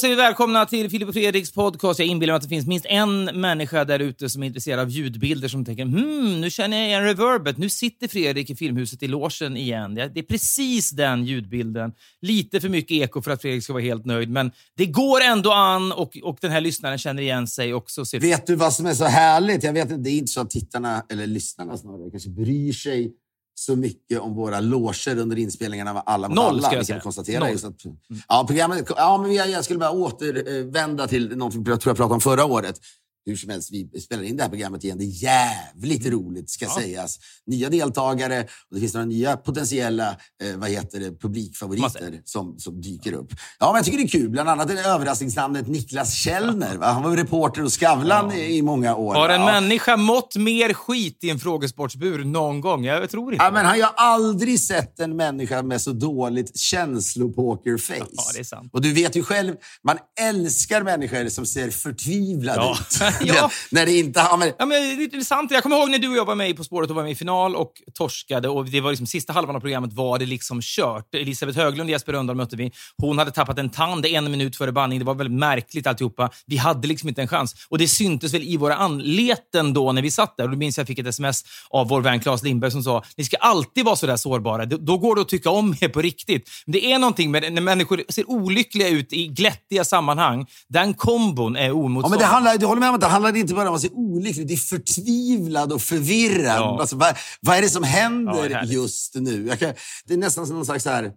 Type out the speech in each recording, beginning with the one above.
säger vi välkomna till Filip och Fredriks podcast. Jag inbillar mig att det finns minst en människa där ute som är intresserad av ljudbilder som tänker hmm, nu känner jag igen reverbet. Nu sitter Fredrik i Filmhuset i logen igen. Det är precis den ljudbilden. Lite för mycket eko för att Fredrik ska vara helt nöjd, men det går ändå an och, och den här lyssnaren känner igen sig också. Ser Vet du vad som är så härligt? Jag vet inte, det är inte så att tittarna, eller lyssnarna snarare, kanske bryr sig så mycket om våra loger under inspelningarna av Alla mot Noll, alla. ska jag säga. konstatera Noll. att, ja, programmet, ja, men jag, jag skulle bara återvända till något jag tror jag pratade om förra året. Hur som helst, vi spelar in det här programmet igen. Det är jävligt roligt, ska sägas. Nya deltagare och det finns några nya potentiella eh, vad heter det, publikfavoriter som, som dyker upp. Ja, men jag tycker det är kul. Bland annat det överraskningsnamnet Niklas Källner. Va? Han var reporter hos Skavlan i, i många år. Har en? Ja. människa mått mer skit i en frågesportsbur någon gång? Jag tror inte Ja, men han har aldrig sett en människa med så dåligt känslopokerface. Ja, det är sant. Och du vet ju själv, man älskar människor som ser förtvivlade Ja. ut. Ja. När det inte... Ja, men, Ja, men det är intressant. Jag kommer ihåg när du och jag var med På spåret och var med i final och torskade. Och det var liksom Sista halvan av programmet var det liksom kört. Elisabeth Höglund och Jesper Rönndahl mötte vi. Hon hade tappat en tand en minut före bandning. Det var väldigt märkligt alltihopa. Vi hade liksom inte en chans. Och det syntes väl i våra anleten då när vi satt där. Och då minns jag fick ett sms av vår vän Claes Lindberg som sa ni ska alltid vara så där sårbara. Då- går det att tycka om er på riktigt. Men det är någonting med när människor ser olyckliga ut i glättiga sammanhang. Den kombon är ja, oemotståndlig. men det handlar, du håller med om att det handlar inte bara om att se olycklig Det är förtvivlad och förvirrad. Ja. Alltså, vad, vad är det som Ja, händer det härligt. just nu? Kan, det är nästan som någon slags så här,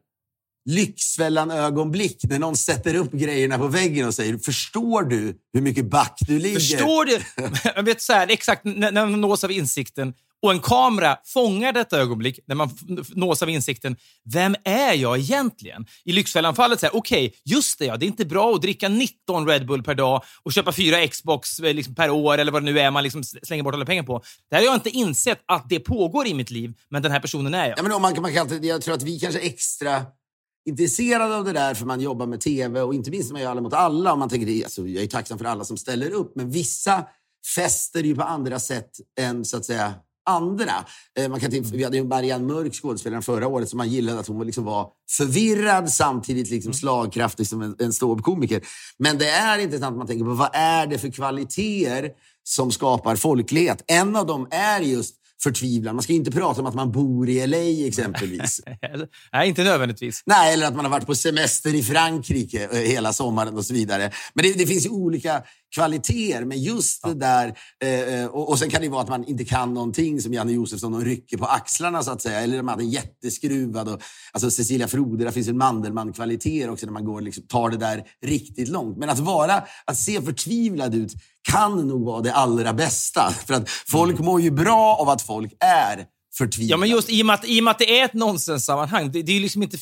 Lyxfällan-ögonblick när någon sätter upp grejerna på väggen och säger “Förstår du hur mycket back du ligger?” Förstår du? Jag vet så här, exakt när, när man nås av insikten och en kamera fångar detta ögonblick när man nås av insikten. Vem är jag egentligen? I Lyxfällan-fallet, okej, okay, just det, ja, det är inte bra att dricka 19 Red Bull per dag och köpa fyra Xbox eh, liksom, per år eller vad det nu är man liksom slänger bort alla pengar på. Det har jag inte insett att det pågår i mitt liv, men den här personen är jag. Ja, men man, man kan alltid, jag tror att vi kanske är extra intresserade av det där för man jobbar med tv och inte minst när man gör Alla mot alla. Och man tänker, alltså, jag är tacksam för alla som ställer upp, men vissa fäster ju på andra sätt än så att säga andra. Eh, Man kan till, vi hade ju Marianne Mörk, skådespelaren, förra året som man gillade att hon liksom var förvirrad samtidigt liksom slagkraftig som en, en ståuppkomiker. Men det är intressant att man tänker på vad är det för kvaliteter som skapar folklighet. En av dem är just förtvivlan. Man ska inte prata om att man bor i LA exempelvis. Nej, inte nödvändigtvis. Nej, eller att man har varit på semester i Frankrike eh, hela sommaren och så vidare. Men det, det finns ju olika kvaliteter, men just det där... Eh, eh, och, och sen kan det vara att man inte kan någonting som Janne Josefsson och rycker på axlarna så att säga. Eller man är jätteskruvad. Och, alltså Cecilia Frode, där finns en Mandelmann-kvaliteter också när man går och liksom, tar det där riktigt långt. Men att vara, att se förtvivlad ut kan nog vara det allra bästa. För att folk mår ju bra av att folk är förtvivlade. Ja, men just i och med att, i och med att det är ett nonsenssammanhang. Det, det är ju liksom inte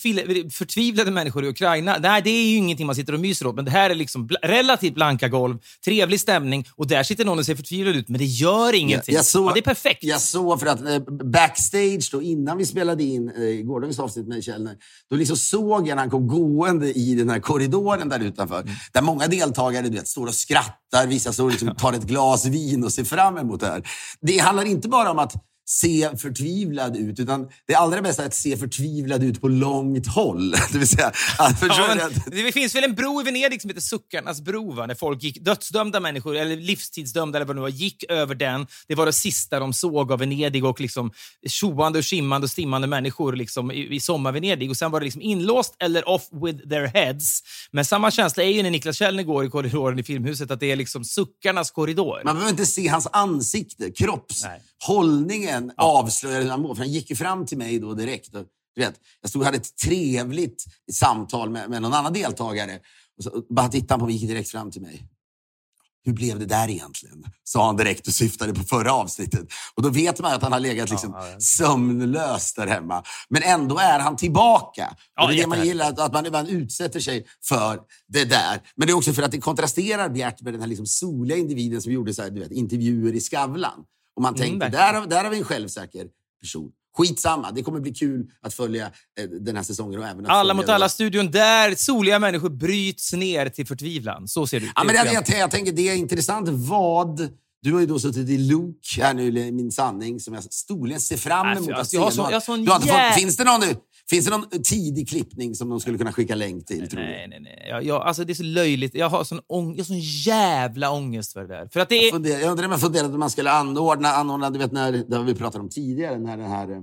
förtvivlade människor i Ukraina. Nej, det är ju ingenting man sitter och myser åt. Men det här är liksom bl- relativt blanka golv, trevlig stämning och där sitter någon och ser förtvivlad ut. Men det gör ingenting. Jag såg, ja, det är perfekt. Jag såg för att eh, backstage, då, innan vi spelade in eh, gårdagens avsnitt med Källner, då liksom såg jag när han kom gående i den här korridoren där utanför. Mm. Där många deltagare du vet, står och skrattar, vissa står och liksom, tar ett glas vin och ser fram emot det här. Det handlar inte bara om att se förtvivlad ut, utan det allra bästa är att se förtvivlad ut på långt håll. Det vill säga, att, Ja, att- det finns väl en bro i Venedig som heter Suckarnas bro, va? när folk gick, dödsdömda människor, eller livstidsdömda eller vad det nu var, gick över den. Det var det sista de såg av Venedig och liksom tjoande och skimmande och stimmande människor liksom, i, i sommar-Venedig. Och sen var det liksom inlåst eller off with their heads. Men samma känsla är ju när Niklas Källner går i korridoren i Filmhuset, att det är liksom suckarnas korridor. Man behöver inte se hans ansikte, kropps, Nej. Hållningen avslöjar hur han mår. För han gick ju fram till mig då direkt. Och, du vet, jag stod och hade ett trevligt samtal med, med någon annan deltagare. Och så, och bara tittade han på mig och gick direkt fram till mig. hur blev det där egentligen? Sa han direkt och syftade på förra avsnittet. Och då vet man att han har legat liksom ja, ja. sömnlös där hemma. Men ändå är han tillbaka. Ja, och det är det man gillar, att, man ibland utsätter sig för det där. Men det är också för att det kontrasterar bjärt med den här liksom soliga individen som gjorde så här, du vet, intervjuer i Skavlan. Och man tänkte, verkligen. där, har- där har vi en självsäker person. Skitsamma, det kommer bli kul att följa eh, den här säsongen. Och även att Alla mot alla-studion där soliga människor bryts ner till förtvivlan. Så ser det ut. Ja, men jag, jag, jag tänker det är intressant vad... Du har ju då suttit i Luke här nu, Min sanning, som jag storligen ser fram Nej, emot att alltså, jag har Du sån- jag har sån du har inte jä- fått, finns, det någon, finns det någon tidig klippning som de skulle kunna skicka länk till? Tror Nej, nej, nej. Jag, jag, alltså, det är så löjligt. Jag har sån, ång, jag har sån jävla ångest för det där. För att det är... Funderar- Jag undrar om jag funderade om man skulle anordna, anordna du vet när, det har vi pratat om tidigare, när den här eh,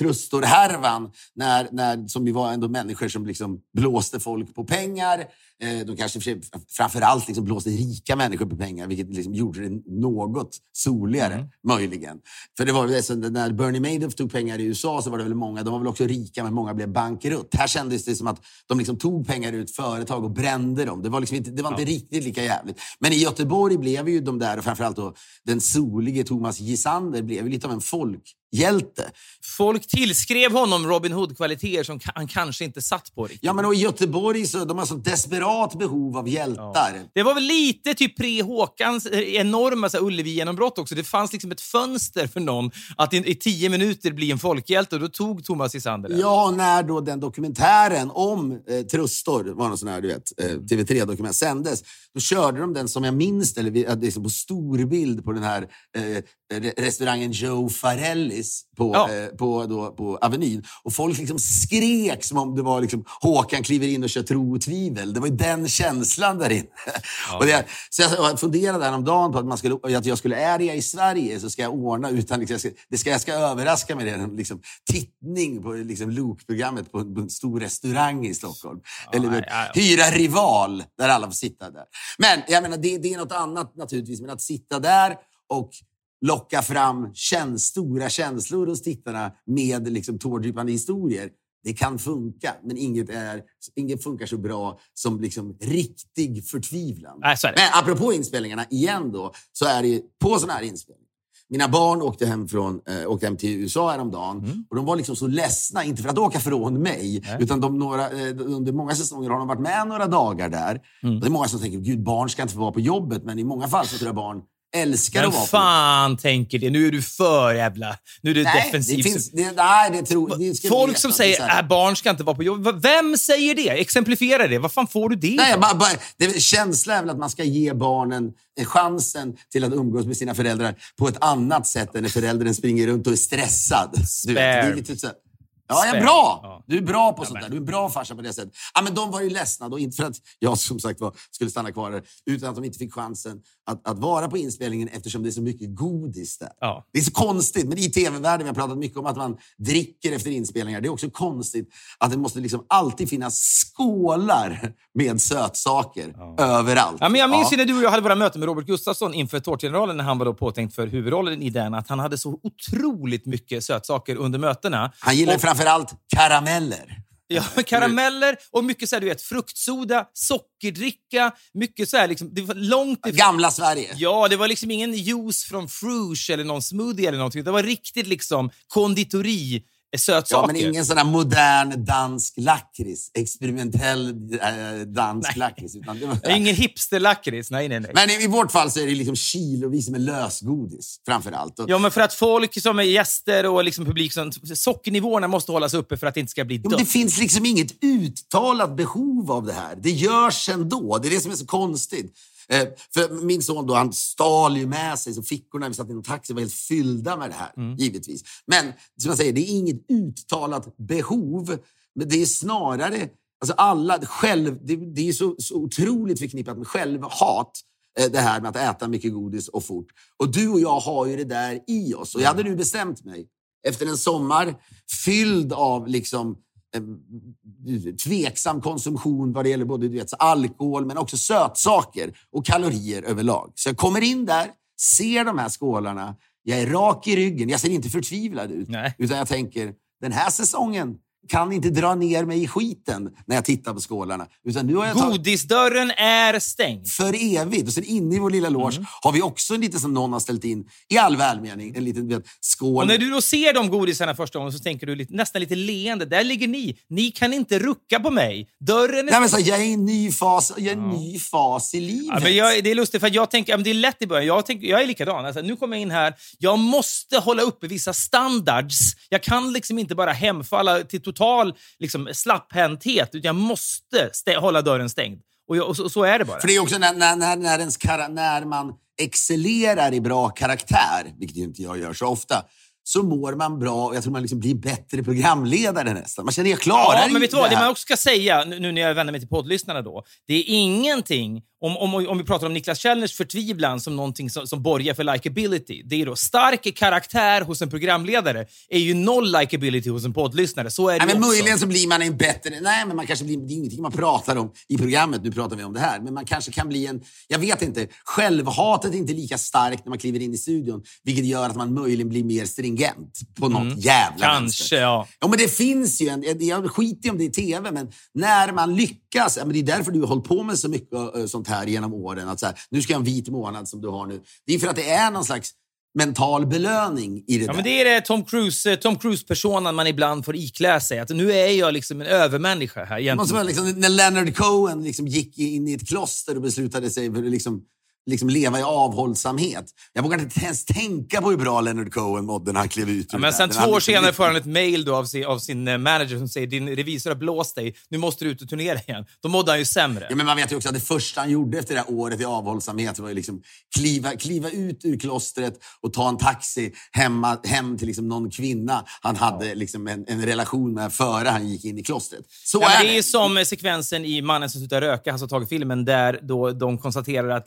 Trustor-härvan, när, när, som ju var ändå människor som liksom blåste folk på pengar. Eh, de kanske för- framförallt liksom blåste rika människor på pengar, vilket liksom gjorde det något soligare, Mm. möjligen. För det var väl så, när Bernie Madoff tog pengar i USA så var det väl många, de var väl också rika, men många blev bankrutt. Här kändes det som att de liksom tog pengar ett företag och brände dem. Det var, liksom inte, det var inte riktigt lika jävligt. Men i Göteborg blev ju de där, och framförallt då den solige Thomas Gisander, blev lite av en folkhjälte. Folk tillskrev honom Robin Hood-kvaliteter som han kanske inte satt på riktigt. Ja, men och i Göteborg så de har så desperat behov av hjältar. Det var väl lite typ pre-Håkans eh, enorma Ullevi-genombrott också. Det fanns liksom ett fönster för någon att i, i tio minuter bli en folkhjälte och då tog Thomas Isander. Ja, när då den dokumentären om eh, Trustor, var någon sån här, du vet, eh, TV3-dokument, sändes. Då körde de den som jag minns eller vi- att liksom på storbild på den här eh, restaurangen Joe Farellis på, Ja. eh, på, då, på Avenyn. Och folk liksom skrek som om det var liksom, Håkan kliver in och kör tro och tvivel. Det var ju den känslan där inne. Och det, så jag, funderade häromdagen på att, man skulle, att jag skulle, är jag i Sverige så ska jag ordna utan, liksom, jag, ska, det ska, jag ska överraska med det, liksom, tittning på liksom, Luke-programmet på, på en stor restaurang i Stockholm. Eller ja, vet, ja, ja. hyra Rival, där alla får sitta där. Men jag menar, det, det är något annat naturligtvis, men att sitta där och locka fram käns stora känslor hos tittarna med liksom, tårdrypande historier. Det kan funka, men inget, är, inget funkar så bra som liksom riktig förtvivlan. Det. Men apropå inspelningarna, igen då, så är det på sådana här inspelningar. Mina barn åkte hem, från, eh, åkte hem till USA häromdagen Mm. och de var liksom så ledsna, inte för att åka från mig, utan de, några, eh, under många säsonger har de varit med några dagar där. Mm. Det är många som tänker, gud barn ska inte få vara på jobbet, men i många fall så tror jag barn älskar Men att vara på fan tänker det. Nu är du för jävla... Nu är du Nej, det defensiv. finns, det, nej, det tror det ska vi Folk som säger att barn ska inte vara på jobb. Va- Vem säger det? Exemplifiera det. Vad fan får du det Nej, bara, bara, det känslan är väl att man ska ge barnen chansen till att umgås med sina föräldrar på ett annat sätt än när föräldern springer runt och är stressad. Du vet, det är Spare. lite så, ja, ja, Spare. bra! Ja. Du är bra på sånt där. Du är en bra farsa på det sättet. Ja, men de var ju ledsna, då, inte för att jag som sagt var, skulle stanna kvar där, utan att de inte fick chansen att, att vara på inspelningen eftersom det är så mycket godis där. Ja. Det är så konstigt, men i tv-världen, vi har pratat mycket om att man dricker efter inspelningar. Det är också konstigt att det måste liksom alltid finnas skålar med sötsaker överallt. Ja, men jag minns Ja. ju när du och jag hade våra möten med Robert Gustafsson inför Tårtgeneralen när han var då påtänkt för huvudrollen i den, att han hade så otroligt mycket sötsaker under mötena. Han gillar Och- framförallt karameller. Ja, karameller och mycket så här, du vet, fruktsoda, sockerdricka, mycket så här, liksom, det var långt ifrån... Gamla Sverige. Ja, det var liksom ingen juice från Fruge eller någon smoothie eller någonting. Det var riktigt liksom konditori eh, Ja, sötsaker. men ingen sån där modern dansk lakrits. Experimentell eh, dansk lakrits. Ingen hipsterlakrits. Nej, nej, nej. Men i, i vårt fall så är det liksom kilovis med lösgodis framför allt. Och, Ja, men för att folk som är gäster och liksom publik, som, sockernivåerna måste hållas uppe för att det inte ska bli Ja, dött. det finns liksom inget uttalat behov av det här. Det görs ändå. Det är det som är så konstigt. Eh, för min son då, han stal ju med sig, så fickorna vi satt i en taxi var helt fyllda med det här, Mm. givetvis. Men som jag säger, det är inget uttalat behov. Men det är snarare, alltså alla, själv, det, det är så, så otroligt förknippat med självhat. eh, Det här med att äta mycket godis och fort. Och du och jag har ju det där i oss. Och jag hade nu bestämt mig efter en sommar fylld av liksom tveksam konsumtion vad det gäller både du vet, alkohol men också sötsaker och kalorier överlag. Så jag kommer in där, ser de här skålarna, jag är rak i ryggen, jag ser inte förtvivlad ut. Nej. Utan jag tänker, den här säsongen kan inte dra ner mig i skiten när jag tittar på skålarna. Utan nu har jag tagit Godisdörren är stängd. för evigt. Och sen inne i vår lilla loge Mm. har vi också en liten som någon har ställt in, i all välmening, en liten vet, skål. Och när du då ser de godisarna första gången så tänker du lite, nästan lite leende. Där ligger ni. Ni kan inte rucka på mig. Dörren är Nej, men så, jag är i en ny fas, jag är en ny fas i livet. Ja, men jag, det är lustigt, för jag tänker, ja, det är lätt i början. Jag, tänker, jag är likadan. Alltså, nu kommer jag in här. Jag måste hålla uppe vissa standards. Jag kan liksom inte bara hemfalla till total liksom, slapphänthet, jag måste hålla dörren stängd. Och, jag, och så, så är det bara. För det är också när, när, när, när, ens när man excellerar i bra karaktär, vilket inte jag gör så ofta, så mår man bra och jag tror man liksom blir bättre programledare nästan. Man känner jag klarar Ja, men vet du vad? det man också ska säga, nu när jag vänder mig till poddlyssnarna då. Det är ingenting, om, om, om vi pratar om Niklas Källners förtvivlan som någonting som, som borgar för likability. Det är då stark karaktär hos en programledare är ju noll likability hos en poddlyssnare. Så är det Nej, men möjligen så blir man en bättre... Nej, men man kanske blir... Det är ingenting man pratar om i programmet. Nu pratar vi om det här. Men man kanske kan bli en... Jag vet inte. Självhatet är inte lika starkt när man kliver in i studion. Vilket gör att man möjligen blir mer stringent på något jävla Mm. Kanske, vänster. ja. Ja, men det finns ju en... Jag skiter ju om det är tv, men när man lyckas... Ja, men det är därför du har hållit på med så mycket eh, sånt här genom åren. Att så här, nu ska jag ha en vit månad som du har nu. Det är för att det är någon slags mental belöning i det Ja, där. men det är det Tom Cruise, Tom Cruise-personen man ibland får iklä sig. Att nu är jag liksom en övermänniska här. Egentligen. vara liksom, när Leonard Cohen liksom gick in i ett kloster och beslutade sig för att liksom, liksom leva i avhållsamhet. Jag vågar inte ens tänka på hur bra Leonard Cohen mådde när han klev ut Ja, men sen två år liksom senare får han ett mail då av sin, av sin eh, manager som säger din revisor har blåst dig. Nu måste du ut och turnera igen. Då mådde han ju sämre. Ja, men man vet ju också att det första han gjorde efter det här året i avhållsamhet var ju liksom kliva, kliva ut ur klostret och ta en taxi hemma, hem till liksom någon kvinna han hade liksom en, en relation med före han gick in i klostret. Så Ja, är det är det. ju som sekvensen i Mannen som slutar röka, han som tagit filmen, där då de konstaterar att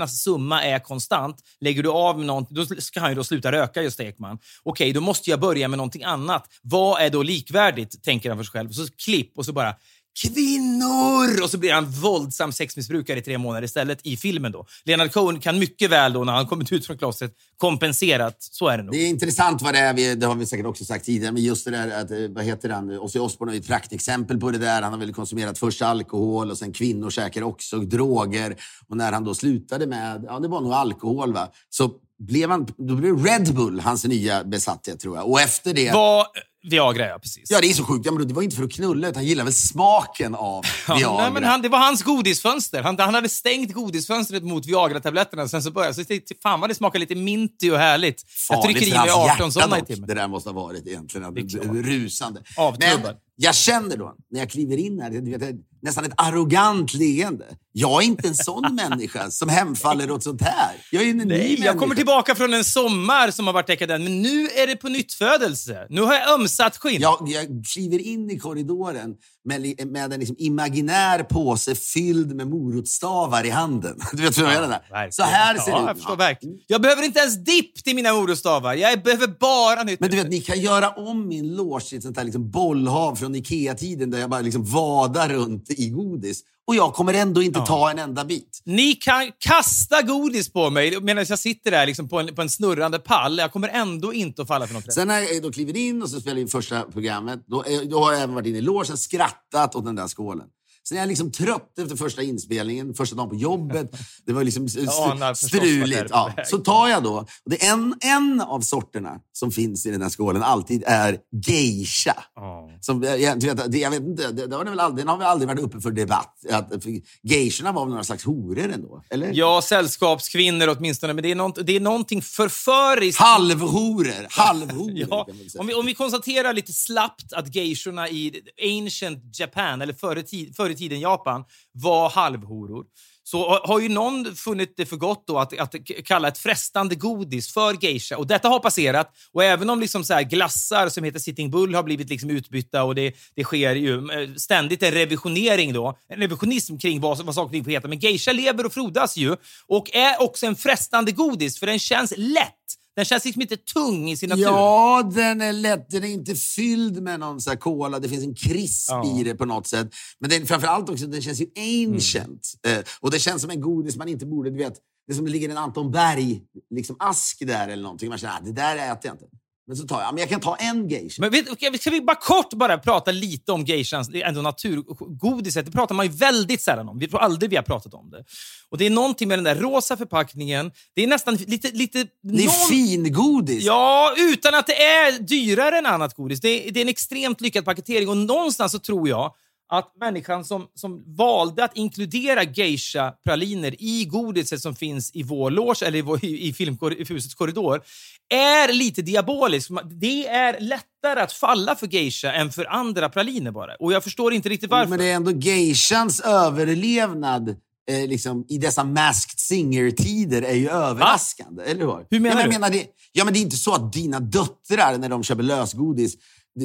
lasternas summa är konstant. Lägger du av med någonting, då ska han ju då sluta röka, just Ekman. Okej, då måste jag börja med någonting annat. Vad är då likvärdigt, tänker han för sig själv. Så klipp och så bara Kvinnor! Och så blir han våldsam sexmissbrukare i tre månader istället i filmen. då. Leonard Cohen kan mycket väl då, när han kommit ut från klostret, kompenserat. Så är det nog. Det är intressant vad det är, vi- det har vi säkert också sagt tidigare, men just det där att, eh, vad heter han, Ozzy Osbourne är ett praktexempel på det där. Han har väl konsumerat först alkohol och sen kvinnor säkert också droger. Och när han då slutade med, ja det var nog alkohol va, så blev han, då blev Red Bull hans nya besatthet tror jag. Och efter det, Vad Viagra, ja. Precis. ja det är så sjukt, ja, men det var inte för att knulla utan han gillar väl smaken av Ja, Viagra. nej, men han, det var hans godisfönster. Han, han hade stängt godisfönstret mot Viagra-tabletterna. Sen så började så tänkte jag, fan vad det smakar lite minty och härligt. jag Farligt trycker i mig hans 18 hjärta sådana i timmen. Det där måste ha varit egentligen. Rusande. Avtrubbad. Men jag känner då, när jag kliver in här, vet, nästan ett arrogant leende. Jag är inte en sån människa som hemfaller åt sånt här. Jag är en ny Nej, jag människa. kommer tillbaka från en sommar som har varit dekadent, men nu är det på nytt födelse. Nu har jag ömsat skinn. Jag, jag kliver in i korridoren med, med en liksom imaginär påse fylld med morotsstavar i handen. Du vet vad jag menar? Verkligen. Så här ser ja, det ut. Jag, verkligen. jag behöver inte ens dipp till mina morostavar. Jag behöver bara nytt. Men du vet, ni kan göra om min loge till ett sånt här liksom bollhav från Ikea-tiden där jag bara liksom vadar runt i godis. Och jag kommer ändå inte ta en enda bit. Ni kan kasta godis på mig medan jag sitter där liksom på, en, på en snurrande pall. Jag kommer ändå inte att falla för något rätt. Sen när jag då kliver in och så spelar in första programmet, då, är- då har jag även varit inne i logen, skrattat åt den där skålen. Sen är jag liksom trött efter första inspelningen, första dagen på jobbet. Det var liksom st- är struligt. Ja. Så tar jag då, och det är en, en av sorterna som finns i den här skålen alltid är geisha. Ja. Som, jag, jag, vet, det- jag vet inte, det, det har väl aldrig, den har väl aldrig varit uppe för debatt. Att, för geishorna var väl några slags horor ändå? Eller? Ja, sällskapskvinnor åtminstone, men det är, nånt, det är någonting förföriskt. Halvhoror! Halvhoror Ja, om, vi, om vi konstaterar lite slappt att geishorna i ancient Japan, eller förr i, tid, förr i tiden Japan, var halvhoror. Så har- ju någon funnit det för gott då att, att kalla ett frestande godis för geisha. Och detta har passerat. Och även om liksom så här glassar som heter Sitting Bull har blivit liksom utbytta och det, det sker ju eh, ständigt en revisionering då. En revisionism kring vad, vad saker och ting får heta. Men geisha lever och frodas ju och är också en frestande godis för den känns lätt. Den känns liksom inte tung i sin natur. Ja, den är lätt. Den är inte fylld med någon så cola. Det finns en krisp Ja. Mm. i det på något sätt. Men den, framförallt också, den känns ju ancient. Eh, och det känns som en godis man inte borde... Du vet, det som ligger en Anton Berg liksom ask där eller någonting. Man känner att det där äter jag inte. Men så tar jag, ja, men jag kan ta en geisha. Men vet, ska vi bara kort bara prata lite om geishans ändå naturgodiset? Det pratar man ju väldigt sällan om. Vi tror aldrig vi har pratat om det. Och Det är någonting med den där rosa förpackningen. Det är nästan lite... lite det är någon- fingodis. Ja, utan att det är dyrare än annat godis. Det är, det är en extremt lyckad paketering och någonstans så tror jag att människan som, som valde att inkludera geisha-praliner i godiset som finns i vår loge eller i, vår, i, i filmhusets korridor är lite diabolisk. Det är lättare att falla för geisha än för andra praliner bara. Och jag förstår inte riktigt varför. Men det är ändå geishans överlevnad eh, liksom, i dessa Masked Singer-tider är ju överraskande. Eller hur? Hur menar ja, men du? Menar det, ja, men det är inte så att dina döttrar, när de köper lösgodis,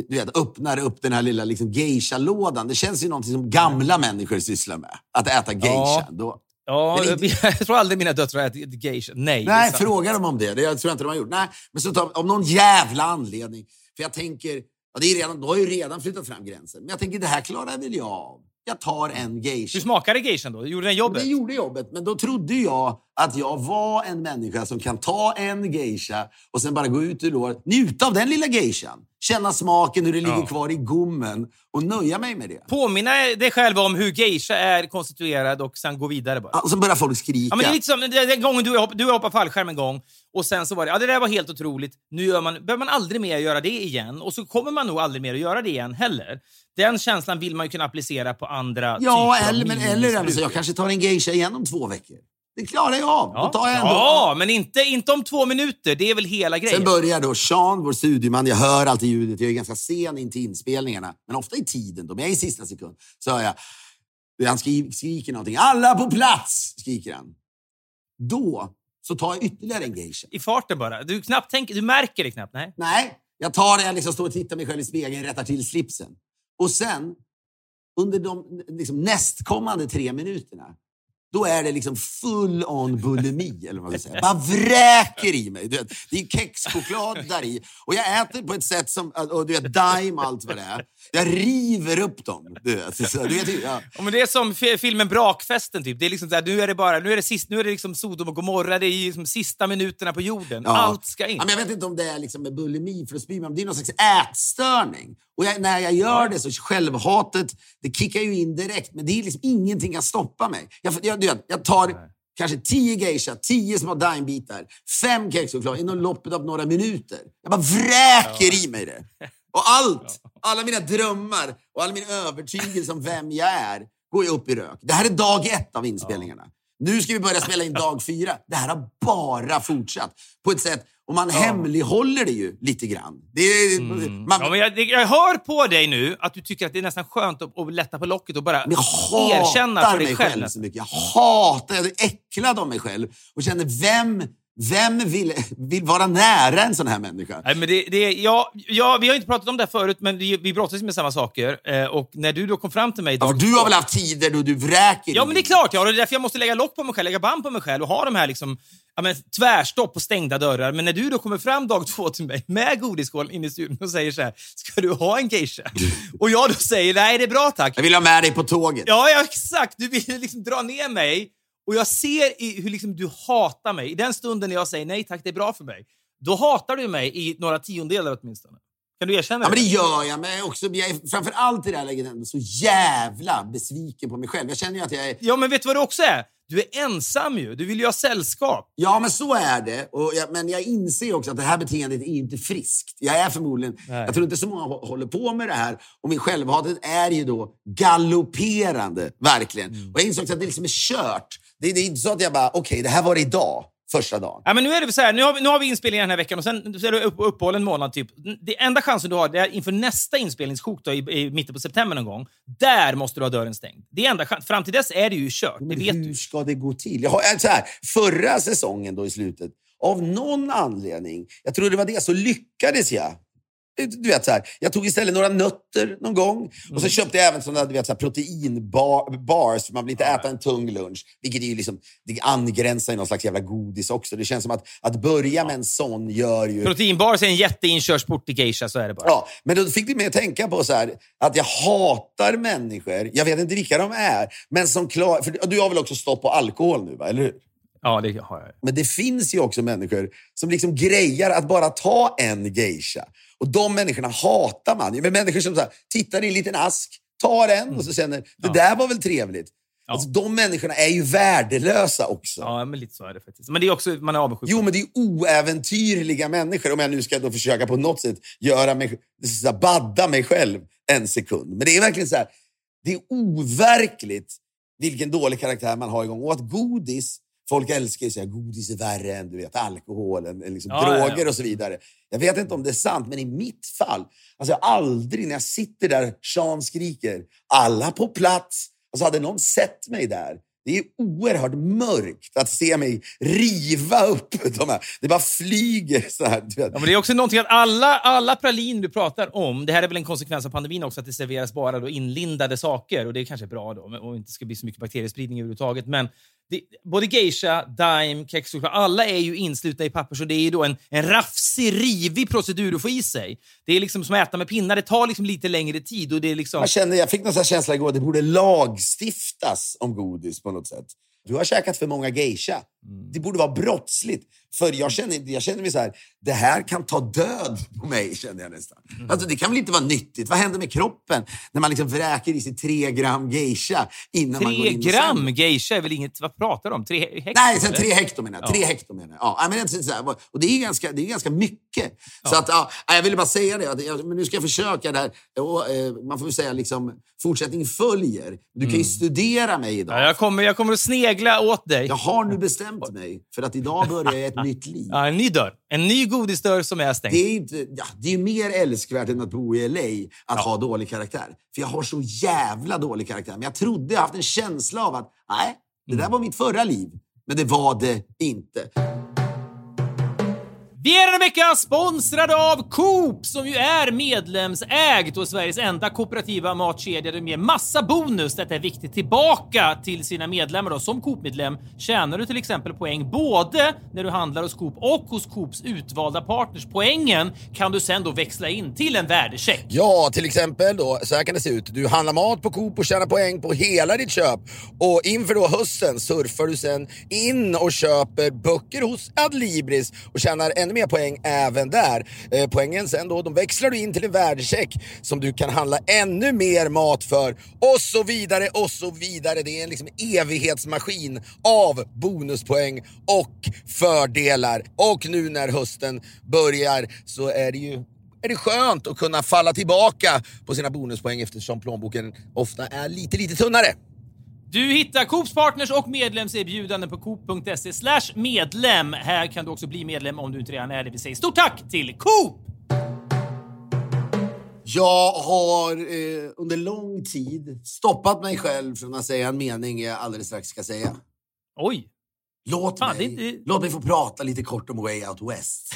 du vet, öppnar upp den här lilla liksom, geisha-lådan. Det känns ju någonting som gamla människor sysslar med. Att äta geisha. Ja. Då, Ja, inte- jag tror aldrig mina döttrar har ätit geisha. Nej. Nej, fråga dem om det. Det jag tror jag inte de har gjort. Nej, men så tar, om någon jävla anledning. För jag tänker, ja, det är redan, då har ju redan flyttat fram gränsen. Men jag tänker, det här klarar väl jag av. Jag tar en geisha. Hur smakade geishan då? Gjorde den jobbet? Det gjorde jobbet, men då trodde jag att jag var en människa som kan ta en geisha och sen bara gå ut ur låret, njuta av den lilla geishan. Känna smaken, hur det ligger Ja. kvar i gommen och nöja mig med det. Påminna dig själv om hur geisha är konstituerad och sen gå vidare bara. Ja, Och så börjar folk skrika. Ja, men det är lite som den- gången du och jag hopp- du hoppade fallskärm en gång och sen så var det, ja det där var helt otroligt. Nu gör man, behöver man aldrig mer göra det igen och så kommer man nog aldrig mer att göra det igen heller. Den känslan vill man ju kunna applicera på andra ja, typer av eller, men, eller alltså, jag kanske tar en geisha igen om två veckor. Det klarar jag av. Ja, Då tar jag ändå. ja men inte, inte om två minuter. Det är väl hela grejen. Sen börjar då Sean, vår studioman, jag hör alltid ljudet, jag är ganska sen in till inspelningarna, men ofta i tiden, då, men jag är i sista sekund, så hör jag, han skri, skriker någonting. Alla på plats! skriker han. Då så tar jag ytterligare en geisha. I farten bara. Du, knappt tänker, du märker det knappt. Nej. Nej, jag tar det, jag liksom står och tittar mig själv i spegeln, rättar till slipsen. Och sen, under de liksom, nästkommande tre minuterna, då är det liksom full on bulimi, eller vad man ska säga. Bara vräker i mig. Vet, det är kexchoklad där i. Och jag äter på ett sätt som, och du vet, Daim och allt vad det är. Jag river upp dem. Du vet, så, du vet, ja. Ja, men det är som fi- filmen Brakfesten. Typ. Det är liksom så här, nu är det bara nu är det sist, nu är det liksom Sodom och Gomorra. Det är liksom sista minuterna på jorden. Ja. Allt ska in. Ja, men jag vet inte om det är liksom med bulimi för att spy, men det är någon slags ätstörning. Och jag, när jag gör det så självhatet, det kickar ju in direkt. Men det är liksom ingenting kan stoppa mig. Jag, jag, jag tar kanske tio geisha, tio små daimbitar, fem kexchoklad inom loppet av några minuter. Jag bara vräker i mig det. Och allt, alla mina drömmar och all min övertygelse om vem jag är går ju upp i rök. Det här är dag ett av inspelningarna. Nu ska vi börja spela in dag fyra. Det här har bara fortsatt på ett sätt och man hemlighåller det ju lite grann. Det är, man, Mm. Ja, men jag, jag hör på dig nu att du tycker att det är nästan skönt att, att lätta på locket och bara jag erkänna hatar för dig mig själv. själv så mycket. Jag hatar, jag är äcklad av mig själv och känner vem, vem vill, vill vara nära en sån här människa? Nej, men det, det, ja, ja, vi har inte pratat om det här förut, men vi, vi brottas med samma saker. Eh, och när du då kom fram till mig... Ja, för dag du har väl haft tider då du vräker Ja, men det är klart. Ja, och det är därför jag måste lägga lock på mig själv, lägga band på mig själv och ha de här liksom, ja, men, tvärstopp och stängda dörrar. Men när du då kommer fram dag två till mig med godisskål in i studion och säger så här, ska du ha en geisha? Och jag då säger, nej det är bra tack. Jag vill ha med dig på tåget. Ja, ja exakt. Du vill liksom dra ner mig och jag ser i hur liksom du hatar mig. I den stunden när jag säger nej tack, det är bra för mig. Då hatar du mig i några tiondelar åtminstone. Kan du erkänna Ja, men det det? gör jag. Men jag också, jag är framför allt i det här läget ändå så jävla besviken på mig själv. Jag känner ju att jag är... Ja, men vet du vad du också är? Du är ensam ju. Du vill ju ha sällskap. Ja, men så är det. Och jag, men jag inser också att det här beteendet är inte friskt. Jag är förmodligen... Nej. Jag tror inte så många hå- håller på med det här. Och min självhatet är ju då galopperande, verkligen. Mm. Och jag insåg att det liksom är kört. Det, det är inte så att jag bara, okej, det här var idag, första dagen. Ja, men nu är det så här, nu har vi, nu har vi inspelningar den här veckan och sen så är det upp, uppehåll en månad. Typ. Det enda chansen du har det är inför nästa inspelningssjok då, i, i mitten på september någon gång. Där måste du ha dörren stängd. Det är enda chans. Fram till dess är det ju kört. Det Men vet hur du. ska det gå till? Jag har, så här, förra säsongen då i slutet, av någon anledning, jag tror det var det, så lyckades jag. Du vet, så här, jag tog istället några nötter någon gång och Mm. så köpte jag även såna, du vet, så här, proteinbars, för man vill inte äta en tung lunch. Vilket är ju liksom, det angränsar i någon slags jävla godis också. Det känns som att, att börja med en sån gör ju... Proteinbars är en jätteinkörsport till geisha, så är det bara. Ja, men då fick det mig att tänka på så här, att jag hatar människor, jag vet inte vilka de är, men som klar, för du har väl också stopp på alkohol nu, va? eller hur? Ja, det har jag. Men det finns ju också människor som liksom grejar att bara ta en geisha. Och de människorna hatar man. Men människor som så här, tittar i en liten ask, tar en och så känner det Ja. där var väl trevligt. Ja. Alltså, de människorna är ju värdelösa också. Ja, men lite så är det faktiskt. Men det är också, man är avundsjuk. Jo, men det är oäventyrliga människor. Om jag nu ska då försöka på något sätt göra mig, så här, badda mig själv en sekund. Men det är verkligen så här, det är overkligt vilken dålig karaktär man har igång. Och att godis, folk älskar ju att säga godis är värre än du vet, alkohol, än, än liksom Ja, ja, droger ja. och så vidare. Jag vet inte om det är sant, men i mitt fall, alltså jag aldrig när jag sitter där, Sean skriker, alla på plats. Alltså hade någon sett mig där, det är oerhört mörkt att se mig riva upp de här. Det bara flyger så här. Ja, men det är också någonting att alla, alla praliner du pratar om, det här är väl en konsekvens av pandemin också, att det serveras bara då inlindade saker. Och det är kanske är bra då, och inte ska bli så mycket bakteriespridning överhuvudtaget. Men det, både geisha, daim, kexchoklad, alla är ju inslutna i papper, så det är då en, en rafsig, rivig procedur att få i sig. Det är liksom som att äta med pinnar, det tar liksom lite längre tid. Och det är liksom... Man känner, jag fick någon här känsla igår, det borde lagstiftas om godis på något sätt. Du har käkat för många geisha. Det borde vara brottsligt. För jag känner, jag känner mig så här, det här kan ta död på mig, känner jag nästan. Alltså, det kan väl inte vara nyttigt? Vad händer med kroppen när man liksom vräker i sig tre gram geisha innan man går Tre in och gram geisha är väl inget... Vad pratar du om? Tre hektar? Nej, sen tre hekto menar jag. Tre Ja. hekto menar jag. Ja, men det är så här, och det är ganska, det är ganska mycket. Så att, ja, jag ville bara säga det. Att, men nu ska jag försöka där. Och, eh, man får väl säga liksom, fortsättning följer. Du kan ju studera mig idag. Mm. Ja, jag, kommer, jag kommer att snegla åt dig. Jag har nu bestämt mig för att idag börjar ett nytt liv. Ja, en ny dörr. En ny godisdörr som är stängd. Det är, inte, ja, det är mer älskvärt än att bo i LA att ha dålig karaktär. För jag har så jävla dålig karaktär. Men jag trodde, jag haft en känsla av att nej, det Mm. där var mitt förra liv. Men det var det inte. Vi är denna vecka sponsrade av Coop som ju är medlemsägt och Sveriges enda kooperativa matkedja. De ger massa bonus. Detta är viktigt tillbaka till sina medlemmar. Då. Som Coop-medlem tjänar du till exempel poäng både när du handlar hos Coop och hos Coops utvalda partners. Poängen kan du sen då växla in till en värdecheck. Ja, till exempel då, så här kan det se ut. Du handlar mat på Coop och tjänar poäng på hela ditt köp. Och inför då hösten surfar du sen in och köper böcker hos Adlibris och tjänar ännu mer poäng även där. Eh, poängen sen då, de växlar du in till en värdecheck som du kan handla ännu mer mat för och så vidare och så vidare. Det är en liksom evighetsmaskin av bonuspoäng och fördelar. Och nu när hösten börjar så är det ju är det skönt att kunna falla tillbaka på sina bonuspoäng eftersom plånboken ofta är lite, lite tunnare. Du hittar Coops partners och medlemserbjudanden på coop.se slash medlem. Här kan du också bli medlem om du inte redan är det. Vi säger stort tack till Coop! Jag har eh, under lång tid stoppat mig själv från att säga en mening jag alldeles strax ska säga. Oj! Låt, Fan, mig, inte- låt mig få prata lite kort om Way Out West.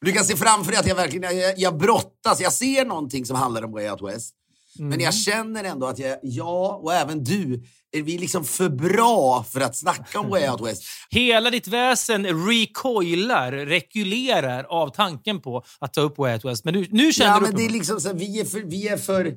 du kan se framför dig att jag verkligen jag, jag brottas. Jag ser någonting som handlar om Way Out West. Men Mm. jag känner ändå att jag, jag och även du, är vi liksom för bra för att snacka om Way Out West. Hela ditt väsen recoilar, rekylerar av tanken på att ta upp Way Out West. Men du, nu känner Ja, du men det är liksom så vi, är för, vi är för...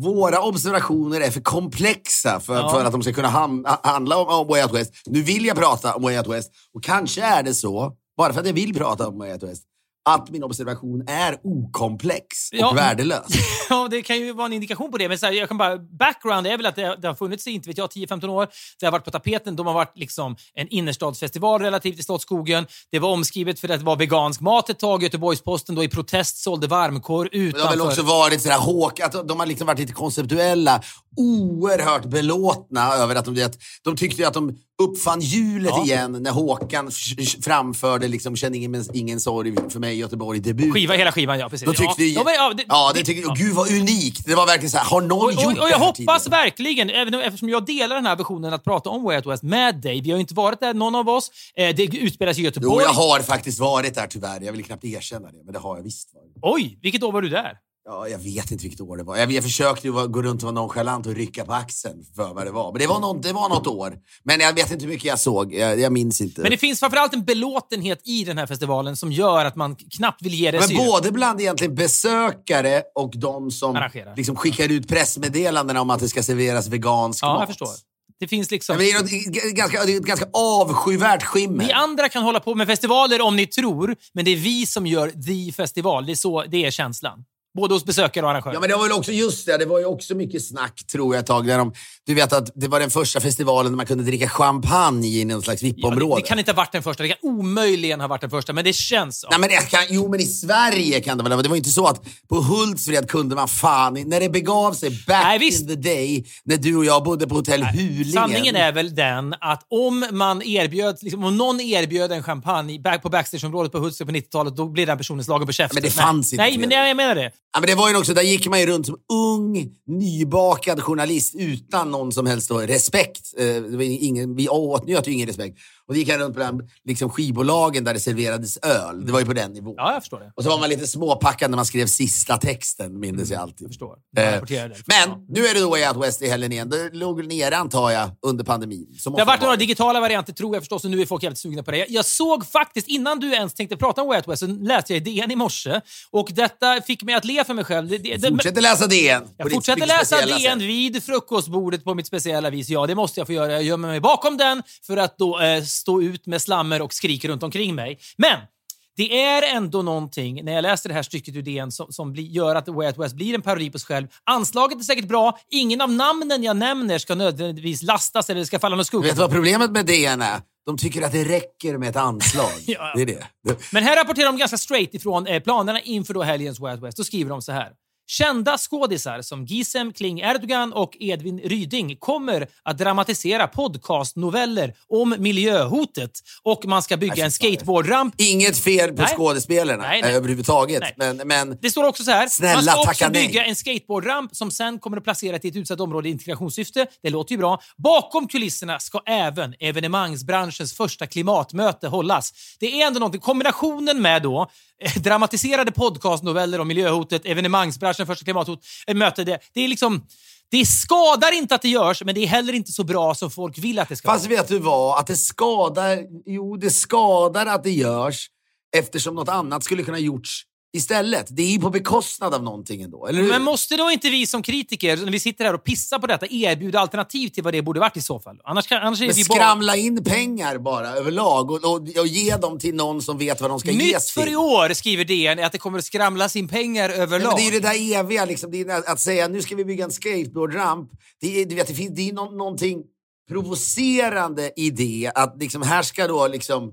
Våra observationer är för komplexa för, Ja. för att de ska kunna ham, ha- handla om, om Way Out West. Nu vill jag prata om Way Out West och kanske är det så, bara för att jag vill prata om Way Out West, att min observation är okomplex och Ja. värdelös. Ja, det kan ju vara en indikation på det. Men så här, jag kan bara, background är väl att det, det har funnits i, inte vet jag, 10-15 år. Det har varit på tapeten. De har varit liksom en innerstadsfestival relativt i Slottsskogen. Det var omskrivet för att det var vegansk mat ett tag. Göteborgs-Posten då i protest sålde varmkorv Men utanför. det har väl också varit sådär håk, att de har liksom varit lite konceptuella. Oerhört belåtna över att de, att de tyckte att de uppfann hjulet Ja. igen när Håkan framförde liksom, Känn ingen, ingen sorg för mig i Göteborg debut. Skiva, hela skivan, ja. Precis. Då tyckte ja, ja, men, ja, det, ja, det tyckte, och gud vad unikt. Det var verkligen så här, har någon och, gjort och, och det jag hoppas tidigare? verkligen, även om- eftersom jag delar den här visionen att prata om Way Out West med dig. Vi har ju inte varit där, någon av oss. Eh, det utspelas i Jo, Göteborg. jag har faktiskt varit där tyvärr. Jag vill knappt erkänna det, men det har jag visst varit. Oj, vilket år var du där? Ja, jag vet inte vilket år det var. Jag, jag försökte gå runt och vara nonchalant och rycka på axeln för vad det var. Men det var, något, det var något år. Men jag vet inte hur mycket jag såg. Jag, jag minns inte. Men det finns framförallt en belåtenhet i den här festivalen som gör att man knappt vill ge det Men syre. både bland egentligen besökare och de som liksom skickar ut pressmeddelanden om att det ska serveras vegansk Ja, mat. jag förstår. Det finns liksom... Det, är något, ganska, det är ett ganska avskyvärt skimmer. Ni andra kan hålla på med festivaler om ni tror, men det är vi som gör the festival. Det är, så, det är känslan. Både hos besökare och arrangörer. Ja, men det var väl också just det. Det var ju också mycket snack, tror jag, ett tag. Där de, du vet att det var den första festivalen där man kunde dricka champagne i någon slags Ja, VIP-område. det, det kan inte ha varit den första. Det kan omöjligen ha varit den första, men det känns. Nej, men det kan, jo, men i Sverige kan det väl. Det var ju inte så att på Hultsfred kunde man fan... När det begav sig back Nej, in the day, när du och jag bodde på hotell Hulingen. Sanningen är väl den att om man erbjöd, liksom, om någon erbjöd en champagne på backstageområdet på Hultsfred på 90-talet, då blev den personen slagen på käften. men det fanns inte, Nej, men jag menar det. Ja, men det var ju också, där gick man ju runt som ung, nybakad journalist utan någon som helst respekt. Eh, ingen, vi åtnjöt ju ingen respekt. Och då gick han runt på den, liksom skivbolagen där det serverades öl. Det var ju på den nivån. Ja, jag förstår det. Och så var man lite småpackad när man skrev sista texten, mindes jag alltid. Jag förstår. Eh, Jag rapporterar det. Men Ja. nu är det då Way Out West i helgen igen. Det låg väl nere antar jag under pandemin. Det har varit några digitala varianter tror jag förstås och nu är folk jävligt sugna på det. Jag- såg faktiskt, innan du ens tänkte prata om Way Out West, så läste jag i DN i morse. Och detta fick mig att le för mig själv. Det, det, det, Fortsätter läsa DN. jag fortsätter läsa DN vid frukostbordet på mitt speciella vis. Ja, det måste jag få göra. Jag gömmer mig bakom den för att då eh, stå ut med slammer och skrik runt omkring mig. Men det är ändå någonting, när jag läser det här stycket ur DN, som, som blir, gör att Way Out West blir en parodi på sig själv. Anslaget är säkert bra. Ingen av namnen jag nämner ska nödvändigtvis lastas eller ska falla någon skugga. Vet du vad problemet med DN är? De tycker att det räcker med ett anslag. Ja. Det är det. Men här rapporterar de ganska straight ifrån eh, planerna inför då helgens Wild West. Då skriver de så här. Kända skådisar som Gizem Kling Erdogan och Edvin Ryding kommer att dramatisera podcastnoveller om miljöhotet och man ska bygga en skateboardramp. Inget fel på Nej. skådespelarna Nej, nej. överhuvudtaget. Nej. Men, men Det står också så här. Snälla, man ska också tacka nej. bygga en skateboardramp som sen kommer att placeras i ett utsatt område i integrationssyfte. Det låter ju bra. Bakom kulisserna ska även evenemangsbranschens första klimatmöte hållas. Det är ändå någonting. Kombinationen med då eh, dramatiserade podcastnoveller om miljöhotet, evenemangsbranschens första klimathot, eh, möte. Det, det är liksom... Det skadar inte att det görs, men det är heller inte så bra som folk vill att det ska Fast vara. vet du vad? Att det skadar... Jo, det skadar att det görs eftersom något annat skulle kunna gjorts istället. Det är ju på bekostnad av någonting ändå, eller hur? Men måste då inte vi som kritiker, när vi sitter här och pissar på detta, erbjuda alternativ till vad det borde varit i så fall? Annars, kan, annars är Men vi bara... skramla in pengar bara överlag och, och, och ge dem till någon som vet vad de ska Nytt ges för till. i år, skriver DN, är att det kommer att skramlas in pengar Nej, överlag. men det är ju det där eviga, liksom, det är att säga nu ska vi bygga en skateboardramp. Det är, du vet, det finns, det är nå- någonting provocerande i det. Att liksom, här ska då liksom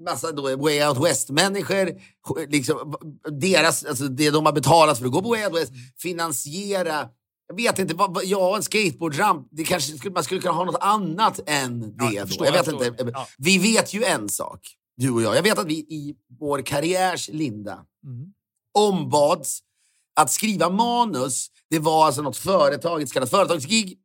massa då Way Out West-människor, liksom, deras, alltså det de har betalat för att gå på Way Out West, finansiera jag vet inte, ja en skateboardramp, det kanske skulle, man skulle kunna ha något annat än det. Ja, jag förstår, jag vet jag inte. förstår. Ja. Vi vet ju en sak, du och jag. Jag vet att vi i vår karriärs linda Mm. ombads att skriva manus. Det var alltså något företag, ett så kallat företagsgig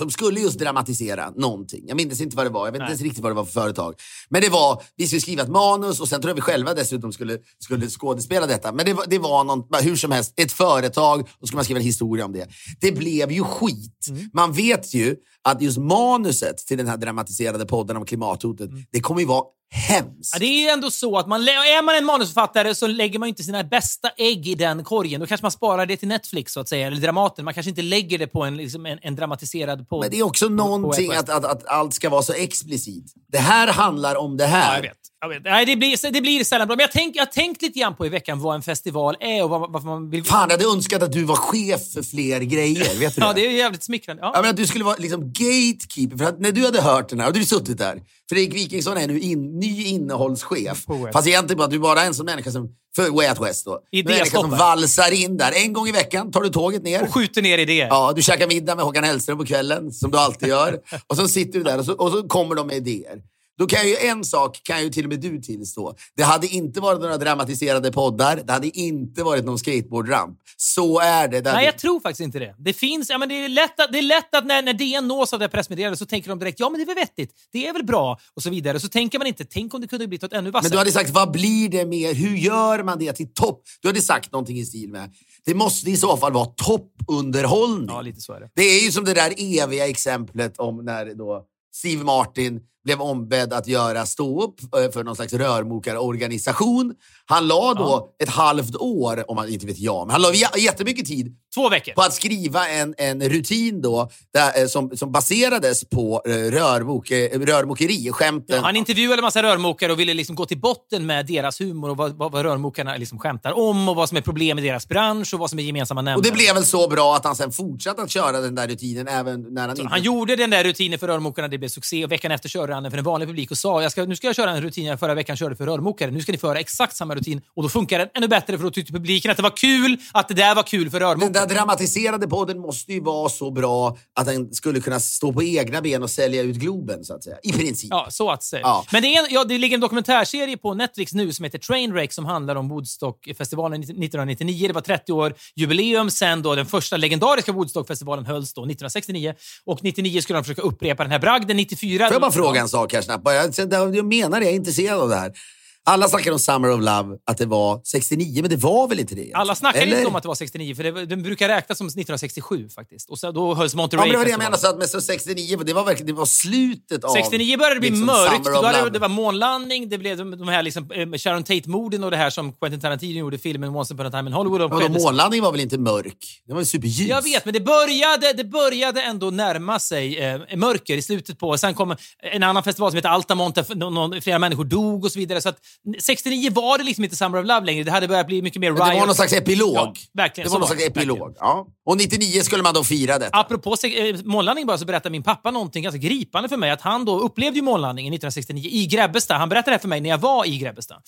som skulle just dramatisera någonting. Jag minns inte vad det var. Jag vet inte ens riktigt vad det var för företag. Men det var, vi skulle skriva ett manus och sen tror jag vi själva dessutom skulle, skulle skådespela detta. Men det var, det var någon, hur som helst, ett företag och så skulle man skriva en historia om det. Det blev ju skit. Mm. Man vet ju att just manuset till den här dramatiserade podden om klimathotet, Mm. det kommer ju vara hemskt. Ja, det är ju ändå så att man, är man en manusförfattare så lägger man inte sina bästa ägg i den korgen. Då kanske man sparar det till Netflix, så att säga, eller Dramaten. Man kanske inte lägger det på en, liksom en, en dramatiserad podd. Men det är också någonting Way Out att, att, att allt ska vara så explicit. Det här handlar om det här. Ja, vet. Nej, det, blir, det blir sällan bra. Men jag, tänk, jag har tänkt lite grann på i veckan vad en festival är och vad, varför man vill... Fan, jag hade önskat att du var chef för fler grejer. Vet du Ja, det? är jävligt smickrande. Ja. Ja, men att du skulle vara liksom gatekeeper. För att när du hade hört den här, och du suttit där. Fredrik Wikingsson är nu in, ny innehållschef. Fast egentligen bara, du är bara en sån människa som, för Way Out West då. I En människa som valsar in där. En gång i veckan tar du tåget ner. Och skjuter ner idéer. Ja, du käkar middag med Håkan Hellström på kvällen, som du alltid gör. Och så sitter du där och så, och så kommer de med idéer. Då kan ju en sak kan ju till och med du tillstå. Det hade inte varit några dramatiserade poddar. Det hade inte varit någon skateboardramp. Så är det. det Nej, jag tror faktiskt inte det. Det finns, ja, men det är lätt att, det är lätt att när, när DN nås av det pressmeddelandet så tänker de direkt ja men det är väl vettigt, det är väl bra och så vidare. Så tänker man inte, tänk om det kunde blivit något ännu vassare. Men du hade sagt, vad blir det mer? Hur gör man det till topp? Du hade sagt någonting i stil med, det måste i så fall vara toppunderhållning. Ja, lite så är det. Det är ju som det där eviga exemplet om när då Steve Martin blev ombedd att göra ståupp eh, för någon slags rörmokarorganisation. Han la då ett halvt år, om man inte vet jag, men han la jättemycket tid Två veckor. på att skriva en, en rutin då, där, eh, som, som baserades på eh, rörmok, eh, rörmokeri, skämten. Han intervjuade en massa rörmokare och ville liksom gå till botten med deras humor och vad, vad, vad rörmokarna liksom skämtar om och vad som är problem i deras bransch och vad som är gemensamma nämnare. och det blev väl så bra att han sen fortsatte att köra den där rutinen även när han inte... Han gjorde den där rutinen för rörmokarna, det blev succé och veckan efter körde han den för en vanlig publik och sa jag ska, nu ska jag köra en rutin jag förra veckan körde för rörmokare. Nu ska ni föra exakt samma rutin och då funkar den ännu bättre för då tyckte publiken att det var kul, att det där var kul för Den rörmokare. där dramatiserade podden måste ju vara så bra att den skulle kunna stå på egna ben och sälja ut Globen, så att säga. I princip. Ja, så att säga. Ja. Men det, är ja, det ligger en dokumentärserie på Netflix nu som heter Trainwreck som handlar om Woodstockfestivalen 1999. Det var 30 år jubileum sen då den första legendariska Woodstockfestivalen hölls då 1969. Och 99 skulle de försöka upprepa den här bragden. 94... Får jag bara fråga en sak här snabbt? Jag, jag menar det, jag är intresserad av det här. Alla snackar om Summer of Love, att det var 69, men det var väl inte det? egentligen? Alla snackar Eller? inte om att det var 69, för det, den brukar räknas som 1967 faktiskt. Och så, då hölls Ja, Monterey men det var det jag menade, så att, men så 69, för det var verkligen det var slutet av... 69 började det bli liksom, mörkt. Då hade, det var månlandning, det blev de, de här liksom, eh, Sharon Tate-morden och det här som Quentin Tarantino gjorde i filmen Once upon a time in Hollywood. Ja, månlandningen var väl inte mörk? Den var ju superljus. Jag vet, men det började, det började ändå närma sig eh, mörker i slutet på... Sen kom en annan festival som heter Altamont där någon, någon, flera människor dog och så vidare. Så att 69 var det liksom inte Summer of Love längre. Det hade börjat bli mycket mer Men det var riot. någon slags epilog. Ja, verkligen, Det var någon slags verkligen. epilog. Ja. Och 99 skulle man då fira detta. Apropå eh, månlandning bara så berättade min pappa någonting ganska gripande för mig. Att han då upplevde ju månlandningen 1969 i Grebbestad. Han berättade det här för mig när jag var i Grebbestad.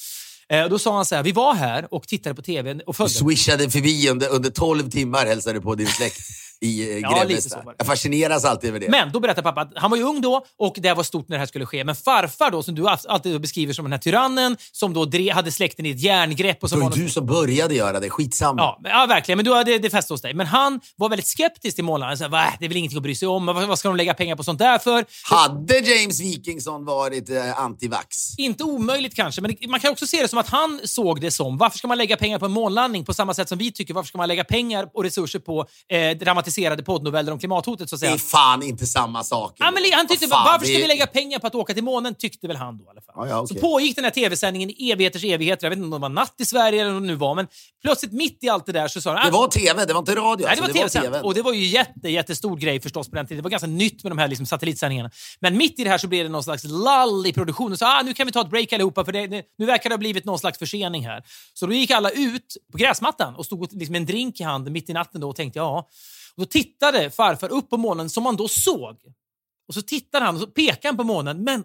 Eh, då sa han så här, vi var här och tittade på TV och Du följde. swishade förbi under, under 12 timmar hälsade du på din släkt i eh, Ja, Grebbestad. Jag fascineras alltid över det. Men då berättade pappa att han var ju ung då och det var stort när det här skulle ske. Men farfar då, som du alltid beskriver som den här tyrannen som då hade släkten i ett järngrepp. Och som det var du som började göra det. Skitsamma. Ja, ja, verkligen. Men då hade det fäst hos dig. Men han var väldigt skeptisk till målaren. Så här, "Va, Det är väl ingenting att bry sig om. Vad, vad ska de lägga pengar på sånt där för? Hade James Wikingsson varit eh, antivax? Inte omöjligt kanske, men man kan också se det som att han såg det som. Varför ska man lägga pengar på en månlandning på samma sätt som vi tycker? Varför ska man lägga pengar och resurser på eh, dramatiserade poddnoveller om klimathotet? Så att Det säga? är fan inte samma sak. Ja, men han tyckte, fan, varför ska det- vi lägga pengar på att åka till månen? Tyckte väl han då i alla fall. Ja, ja, okej. Så pågick den här tv-sändningen i evigheters evigheter. Jag vet inte om det var natt i Sverige eller vad det nu var, men plötsligt mitt i allt det där så sa han... Det var tv, det var inte radio. Nej, det alltså, var tv TV. Och det var ju jätte, jättestor grej förstås på den tiden. Det var ganska nytt med de här liksom satellitsändningarna. Men mitt i det här så blev det någon slags lull i produktionen. Så ah, nu kan vi ta ett break allihopa för det, det, nu verkar det ha blivit någon slags försening här. Så då gick alla ut på gräsmattan och stod liksom med en drink i handen mitt i natten då och tänkte ja. Och då tittade farfar upp på månen som man då såg. Och så tittade han och så pekade han på månen. Men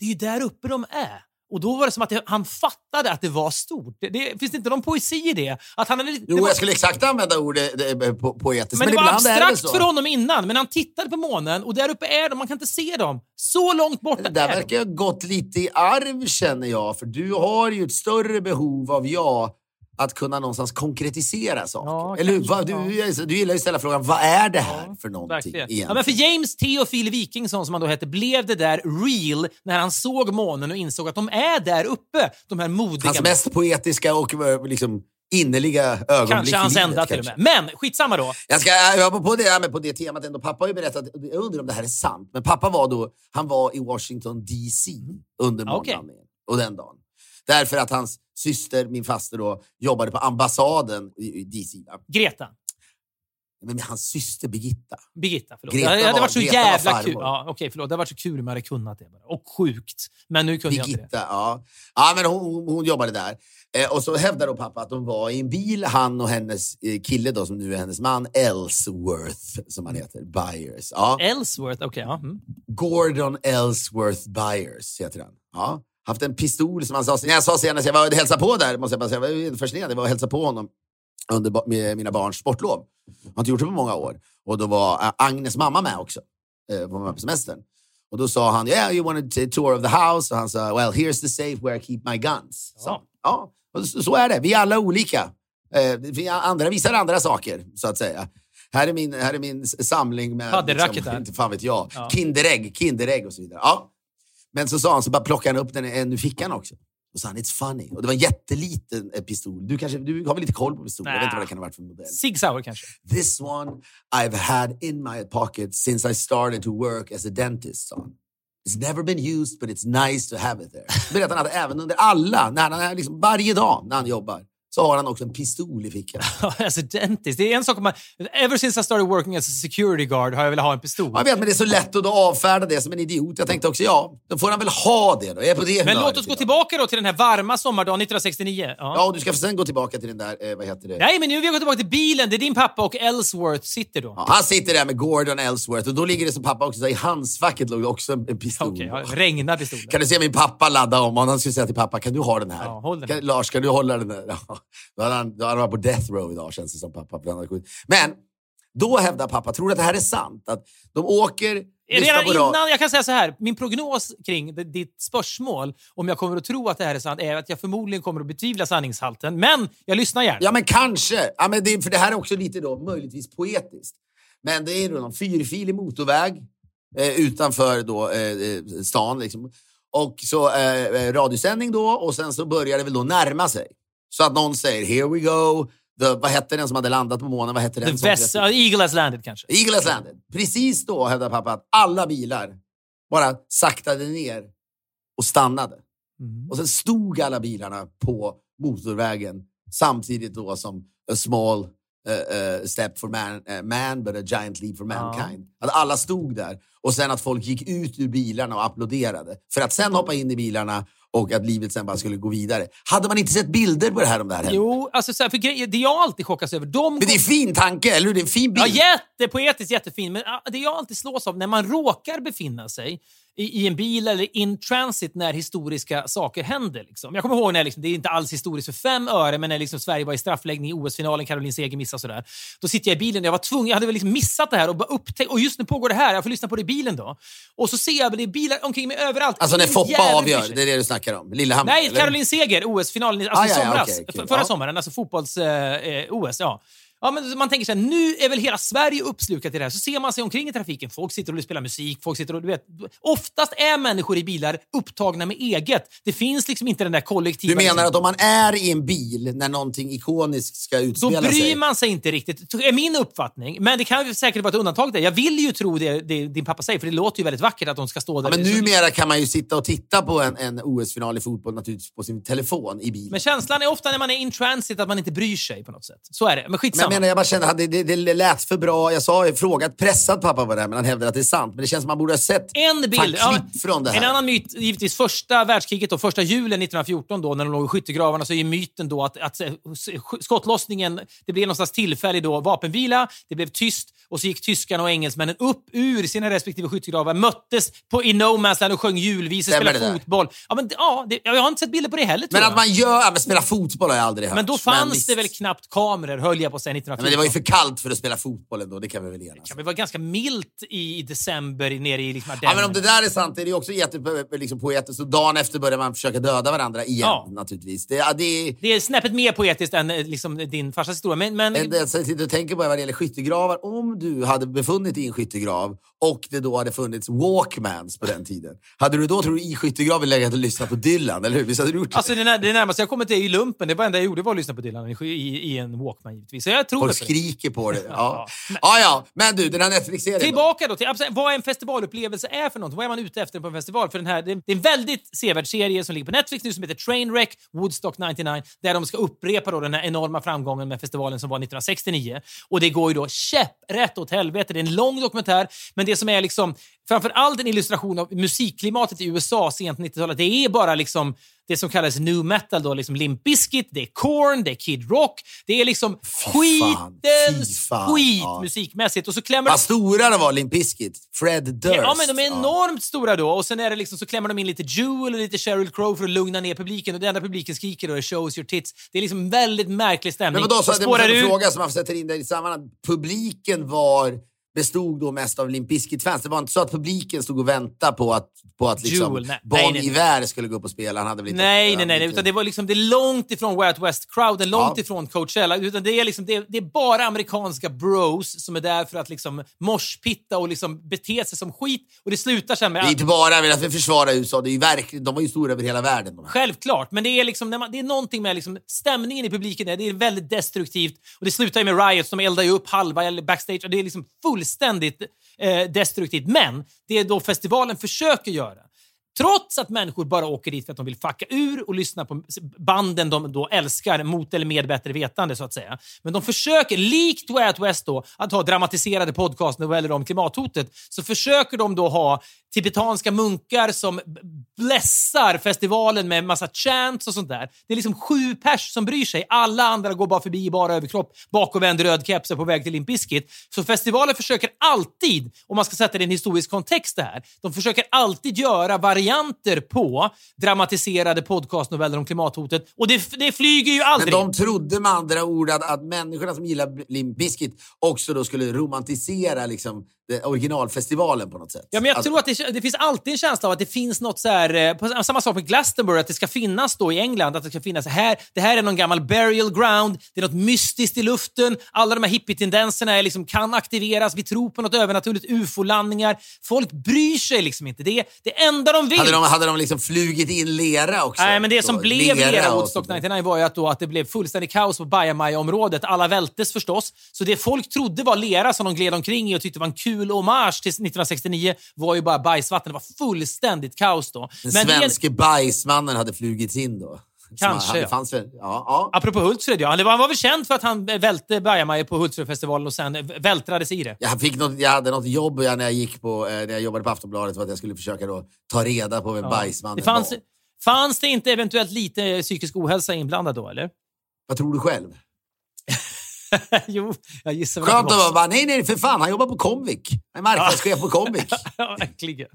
det är ju där uppe de är. Och då var det som att det, han fattade att det var stort. Det, det, finns det inte någon poesi i det? Att han hade, det Jo, var- jag skulle exakt använda ordet eh, po- poetiskt. men, Men, det var det abstrakt så. för honom innan, men han tittade på månen och där uppe är de, man kan inte se dem. Så långt borta Det där är verkar ha gått lite i arv känner jag. För du har ju ett större behov av jag att kunna någonstans konkretisera saker. Ja, Eller hur? Vad- Du, du gillar ju att ställa frågan, vad är det här för någonting Verkligen. egentligen? Ja, men för James Theophil Wikingsson, som han då hette, blev det där real när han såg månen och insåg att de är där uppe, de här modiga Hans mest poetiska och eh, liksom, innerliga ögonblick Kanske hans enda till och med. Men skitsamma då. Jag ska jag var på det, här med på det temat ändå. Pappa har ju berättat, jag undrar om det här är sant, men pappa var då, han var i Washington DC under Ja, okej. månlandningen och den dagen. Därför att hans syster, min faster då, jobbade på ambassaden i, i DC. va? Greta. Men hans syster Birgitta. Birgitta, förlåt. Greta det hade var- varit så Greta var jävla farmor. kul. Ja, Okej, förlåt. Det hade varit så kul om jag hade kunnat det. Bara. Och sjukt. Men nu kunde jag inte det. Ja. ja men hon, hon, hon jobbade där. Eh, och så hävdar då pappa att de var i en bil, han och hennes eh, kille då, som nu är hennes man, Ellsworth, som han heter, Byers. Ja. Ellsworth, okej. ja. Mm. Gordon Ellsworth Byers heter han. Ja. Haft en pistol som han sa, jag sa senast, jag var och hälsade på där, måste jag bara säga, jag var fascinerad, jag var och hälsade på honom under med mina barns sportlov. Jag har inte gjort det på många år. Och då var Agnes mamma med också, eh, på på semestern. Och då sa han, yeah you want a tour of the house? Och han sa, well here's the safe where I keep my guns. Ja. Så, ja, och så, så är det. Vi är alla olika. Eh, vi andra visar andra saker, så att säga. Här är min, här är min samling med... Paddelracketar. inte fan vet jag. Ja. Kinderägg, Kinderägg och så vidare. Ja. Men så sa han, så bara plockade han upp den en ur fickan också. Och sa han, it's funny. Och det var en jätteliten eh, pistol. Du, kanske, du har väl lite koll på pistoler? Jag vet inte vad det kan ha varit för modell. Sig Sauer kanske. This one I've had in my pocket since I started to work as a dentist, sa han. It's never been used but it's nice to have it there. Berättar han att även under alla, när han är liksom varje dag när han jobbar, så har han också en pistol i fickan. alltså dentist. Det är en sak om man... Ever since I started working as a security guard har jag velat ha en pistol. Jag vet, men det är så lätt att avfärda det som en idiot. Jag tänkte också, ja, då får han väl ha det då. Jag är på det Men låt oss gå tillbaka då till den här varma sommardagen 1969. Ja. Ja, och du ska sen gå tillbaka till den där, eh, vad heter det? Nej, men nu vill vi gå tillbaka till bilen där din pappa och Ellsworth sitter då. Ja, han sitter där med Gordon Ellsworth och då ligger det som pappa också, så i handskfacket låg det också en pistol. Okej, ja, regnar pistolen. Kan du se min pappa ladda om? Han skulle säga till pappa, kan du ha den här? Ja, den Kan. Lars, kan du hålla den här? Ja. Då hade han, då hade han varit på death row idag känns det som pappa. Men då hävdar pappa, tror du att det här är sant? Att de åker, Redan innan, jag kan säga så här, min prognos kring ditt spörsmål, om jag kommer att tro att det här är sant, är att jag förmodligen kommer att betvivla sanningshalten. Men jag lyssnar gärna. Ja, men kanske. Ja, men det, för det här är också lite då möjligtvis poetiskt. Men det är då en fyrfilig motorväg eh, utanför då, eh, eh, stan. Liksom. Och så eh, eh, radiosändning då och sen så börjar det väl då närma sig. Så att någon säger “Here we go”. The, vad hette den som hade landat på månen? Vad hette den? The som- Vess, uh, Eagle has landed kanske. Eagle has landed. Precis då hävdar pappa att alla bilar bara saktade ner och stannade. Mm. Och sen stod alla bilarna på motorvägen samtidigt då som a small eh, eh, step for man, eh, man but a giant leap for mankind. Att alla stod där och sen att folk gick ut ur bilarna och applåderade för att sen hoppa in i bilarna och att livet sen bara skulle gå vidare. Hade man inte sett bilder på det här om det här hände? Jo, alltså så här, för grejer, det jag alltid chockas över, de Men det är en fin tanke, eller hur? Det är en fin bild. Ja, jättepoetiskt, jättefin. Men det jag alltid slås av när man råkar befinna sig i, i en bil eller in transit när historiska saker händer. Liksom. Jag kommer ihåg när liksom, det är inte alls historiskt för fem öre, men när liksom Sverige var i straffläggning i OS-finalen, Caroline Seger missade sådär. Då sitter jag i bilen, jag var tvungen, jag hade väl liksom missat det här och bara upptäckt, och just nu pågår det här, jag får lyssna på det i bilen då. Och så ser jag det är bilar omkring mig överallt. Alltså när Foppa avgör, det är det du snackar om? Lillehammer? Nej, eller? Caroline Seger, OS-finalen alltså Ah, i ja, ja, somras. okej, okej. F- Förra Ja. sommaren, alltså fotbolls-OS. ja. Ja, men man tänker så här, nu är väl hela Sverige uppslukat i det här. Så ser man sig omkring i trafiken. Folk sitter och spelar musik. Folk sitter och, du vet, oftast är människor i bilar upptagna med eget. Det finns liksom inte den där kollektiva... Du menar liksom- att om man är i en bil när någonting ikoniskt ska då utspela bryr sig... man sig inte riktigt, är min uppfattning. Men det kan säkert vara ett undantag där. Jag vill ju tro det, det din pappa säger, för det låter ju väldigt vackert att de ska stå där. Ja, men numera kan man ju sitta och titta på en, en OS-final i fotboll naturligtvis på sin telefon i bilen. men känslan är ofta när man är in transit att man inte bryr sig på något sätt. Så är det. Men Men skitsamma. Jag menar, jag bara kände att det, det, det lät för bra. Jag sa, jag frågat, pressat pappa på det här, men han hävdar att det är sant. Men det känns som man borde ha sett En bild. Ja, från det här. En annan myt, givetvis första världskriget, då, första julen 1914 då, när de låg i skyttegravarna, så är myten då att, att eh, sk- skottlossningen, det blev någon slags tillfällig då vapenvila, det blev tyst och så gick tyskarna och engelsmännen upp ur sina respektive skyttegravar, möttes på, i no man's land och sjöng julvisor, spelade det fotboll. Ja, men, ja, det, jag har inte sett bilder på det heller, Men att man gör, ja, men spela fotboll har jag aldrig hört. men då fanns visst. det väl knappt kameror, höll jag på att säga, Ja, 1914. men det var ju för kallt för att spela fotboll ändå, det kan vi väl enas Ja, om. men det var ganska milt i december nere i liksom Ja, men om det där är sant är det ju också jättepoetiskt. Liksom, och dagen efter börjar man försöka döda varandra igen, Ja. naturligtvis. Det, ja, det är... Det är snäppet mer poetiskt än eh, liksom, din farsas historia. Men, men, En del som sitter och tänker på vad det gäller skyttegravar. Om du hade befunnit dig i en skyttegrav och det då hade funnits walkmans på den tiden. Hade du då, tror du, i skyttegraven legat och lyssnat på Dylan? Eller hur? Visst hade du gjort det? Alltså det, när, det närmaste jag kommit är i lumpen. Det var enda jag gjorde var att lyssna på Dylan i, i, en Walkman givetvis. Så jag tror Folk det. på det. skriker på det. Ja. Ja, ja. Men du, den här Netflix-serien då? Tillbaka då till absolut, vad en festivalupplevelse är för något. Vad är man ute efter på en festival? För den här, det, det är en väldigt sevärd serie som ligger på Netflix nu som heter Trainwreck Woodstock 99 där de ska upprepa då den här enorma framgången med festivalen som var 1969. Och det går ju då käpprätt åt helvete. Det är en lång dokumentär, men det som är liksom framför allt en illustration av musikklimatet i USA sent 90-talet, det är bara liksom det som kallas new metal, då, liksom Limp Bizkit, det är Korn, det är Kid Rock. Det är liksom skitens skit ja. musikmässigt. Och så klämmer Vad stora de var, Limp Bizkit. Fred Durst. Ja, men de är enormt stora då. Och sen är det liksom, så klämmer de in lite Jewel och lite Sheryl Crow för att lugna ner publiken. Och det enda publiken skriker då är “shows your tits”. Det är liksom en väldigt märklig stämning. Men vadå, så Det jag ur. fråga så man sätter in det i sammanhang. Publiken var, bestod då mest av Limp Bizkit-fans. Det var inte så att publiken stod och väntade på att, på att liksom Jewel, nej. Bon Nej. Iver skulle gå upp och spela. Han hade väl inte, Nej, nej, nej, Utan det var liksom, det är långt ifrån Way Out West-crowden, långt Ja. ifrån Coachella. Utan det, är liksom, det, är, det är bara amerikanska bros som är där för att liksom morspitta och liksom bete sig som skit. Och det slutar sen med... Det är inte bara att vi försvarar USA, det är verkligen, de var ju stora över hela världen. Självklart, men det är, liksom, när man, det är någonting med liksom, stämningen i publiken. Där, det är väldigt destruktivt och det slutar ju med riots. De eldar ju upp halva backstage och det är liksom fullständigt eh, destruktivt. Men det är då festivalen försöker göra Trots att människor bara åker dit för att de vill fucka ur och lyssna på banden de då älskar mot eller med bättre vetande, så att säga. Men de försöker, likt Way Out West, då, att ha dramatiserade podcastnoveller om klimathotet, så försöker de då ha tibetanska munkar som blessar festivalen med massa chants och sånt där. Det är liksom sju pers som bryr sig. Alla andra går bara förbi i bara överkropp, bakåvänd röd keps på väg till Limp Bizkit. Så festivalen försöker alltid, om man ska sätta det i en historisk kontext det här, de försöker alltid göra varianter på dramatiserade podcastnoveller om klimathotet. Och det, det flyger ju aldrig. Men de trodde med andra ord att, att människorna som gillar Limp Bizkit också då skulle romantisera liksom, originalfestivalen på något sätt. Ja, men jag alltså, tror att det, det, finns alltid en känsla av att det finns något så här, eh, samma sak med Glastonbury, att det ska finnas då i England, att det ska finnas här, det här är någon gammal burial ground, det är något mystiskt i luften, alla de här hippie-tendenserna är liksom, kan aktiveras, vi tror på något övernaturligt, ufo-landningar. Folk bryr sig liksom inte. Det är det enda de vill. Hade de, hade de liksom flugit in lera också? Nej, men det som då? blev lera, lera Woodstock sånt. 99 var ju att, då att det blev fullständig kaos på Bajamaja-området. Alla vältes förstås. Så det folk trodde var lera som de gled omkring i och tyckte var en kul hommage till 1969 var ju bara bajsvatten. Det var fullständigt kaos då. Den Men svenske bajsmannen hade flugit in då. Kanske, han- ja. Fanns ja, ja. Apropå Hultsfred, ja. Han var, väl känd för att han välte Bajamaja på Hultsfredfestivalen och sen vältrades i det. Jag, fick något, jag hade något jobb när, jag gick på, eh, när jag jobbade på Aftonbladet för att jag skulle försöka då, ta reda på vem bajsmannen Det fanns, var. fanns det inte eventuellt lite psykisk ohälsa inblandad då, eller? Vad tror du själv? jo, jag gissar Skönt att vara var bara, nej nej för fan, han jobbar på Comvik. Han är marknadschef på Comvik. Ja, verkligen.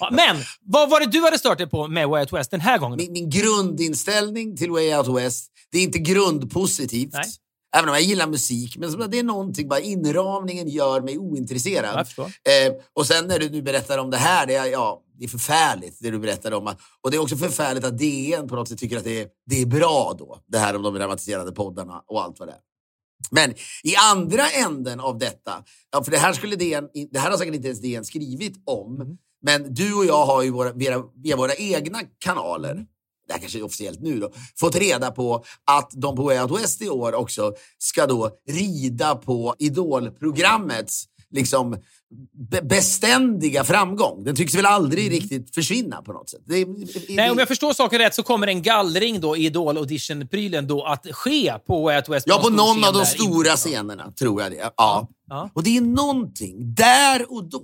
Ja, men, vad var det du hade stört dig på med Way Out West den här gången? Min, min grundinställning till Way Out West, det är inte grundpositivt. Nej. Även om jag gillar musik, men det är någonting, bara inramningen gör mig ointresserad. Eh, och sen när du nu berättar om det här, det är, ja, det är förfärligt det du berättar om. Och det är också förfärligt att DN på något sätt tycker att det är, det är bra då. Det här om de dramatiserade poddarna och allt vad det är. Men i andra änden av detta, för det här, skulle DN, det här har säkert inte ens DN skrivit om, Mm. men du och jag har ju våra, via, via våra egna kanaler, det här kanske är officiellt nu då, fått reda på att de på Way Out West i år också ska då rida på Idolprogrammets liksom be- beständiga framgång. Den tycks väl aldrig riktigt försvinna på något sätt. Det, Mm. Nej, om jag förstår saken rätt så kommer en gallring då i Idol Audition-prylen då att ske på Way Out West. Ja, på någon av de stora inne. scenerna tror jag det. Ja. Ja. Och det är någonting, där och då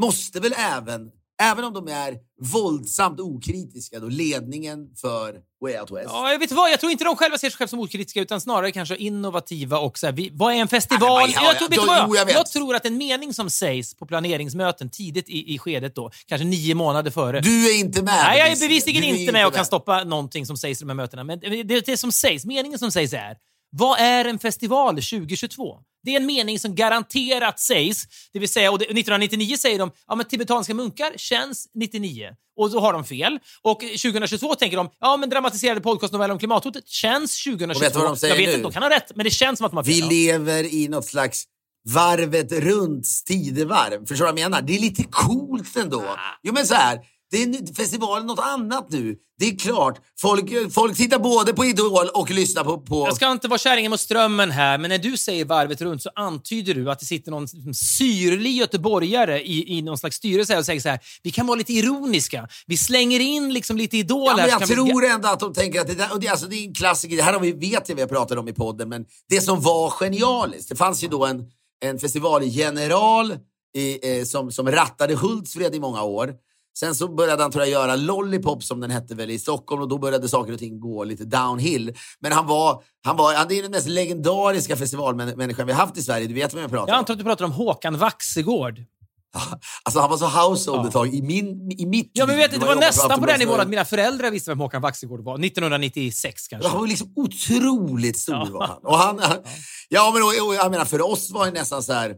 måste väl även, även om de är våldsamt okritiska, då ledningen för Way Out West. Ja, jag vet vad, jag tror inte de själva ser sig själva som okritiska utan snarare kanske innovativa och så här, vi, vad är en Ja, festival? men, ja, jag, tror, ja, du vad jo, jag jag, tror att en mening som sägs på planeringsmöten tidigt i, i skedet då, kanske nio månader före. Du är inte med. Nej, jag är bevisligen. är inte med och kan stoppa någonting som sägs i de här mötena. Men det, det som sägs, meningen som sägs är vad är en festival 2022? Det är en mening som garanterat sägs. Det vill säga, och det, 1999 säger de ja, men tibetanska munkar känns 99. Och då har de fel. Och 2022 tänker de ja, men dramatiserade podcastnoveller om klimathotet känns 2022. Och vet vad de säger jag vet nu? inte, de kan ha rätt, men det känns som att de har fel. Vi lever i något slags varvet runt tidevarv. Förstår du vad jag menar? Det är lite coolt ändå. Ah. Jo men så här, det är festivalen något annat nu. Det är klart, folk, folk tittar både på Idol och lyssnar på... på Jag ska inte vara kärringen mot strömmen här, men när du säger varvet runt så antyder du att det sitter någon syrlig göteborgare i, i någon slags styrelse och säger så här, vi kan vara lite ironiska. Vi slänger in liksom lite Idol Ja, men jag kan vi- tror ändå att de tänker att det, där, och det, alltså det är en klassiker. Det här har vi, vet jag vi har pratat om i podden, men det som var genialiskt. Det fanns ju då en, en festivalgeneral i, eh, som, som rattade Hultsfred i många år. Sen så började han tror jag göra Lollipop som den hette väl i Stockholm och då började saker och ting gå lite downhill. Men han var, han var, han är den mest legendariska festivalmänniskan vi har haft i Sverige. Du vet vem jag pratar Jag om? antar att du pratar om Håkan Vaxegård. Alltså han var så household Ja. ett tag i, min, i mitt Ja, men vet, det var jag nästan på den nivån att mina föräldrar visste vem Håkan Vaxegård var. 1996 kanske. Han var liksom otroligt stor Ja. var han. Och han han- ja, men och, och, jag menar för oss var det nästan så här.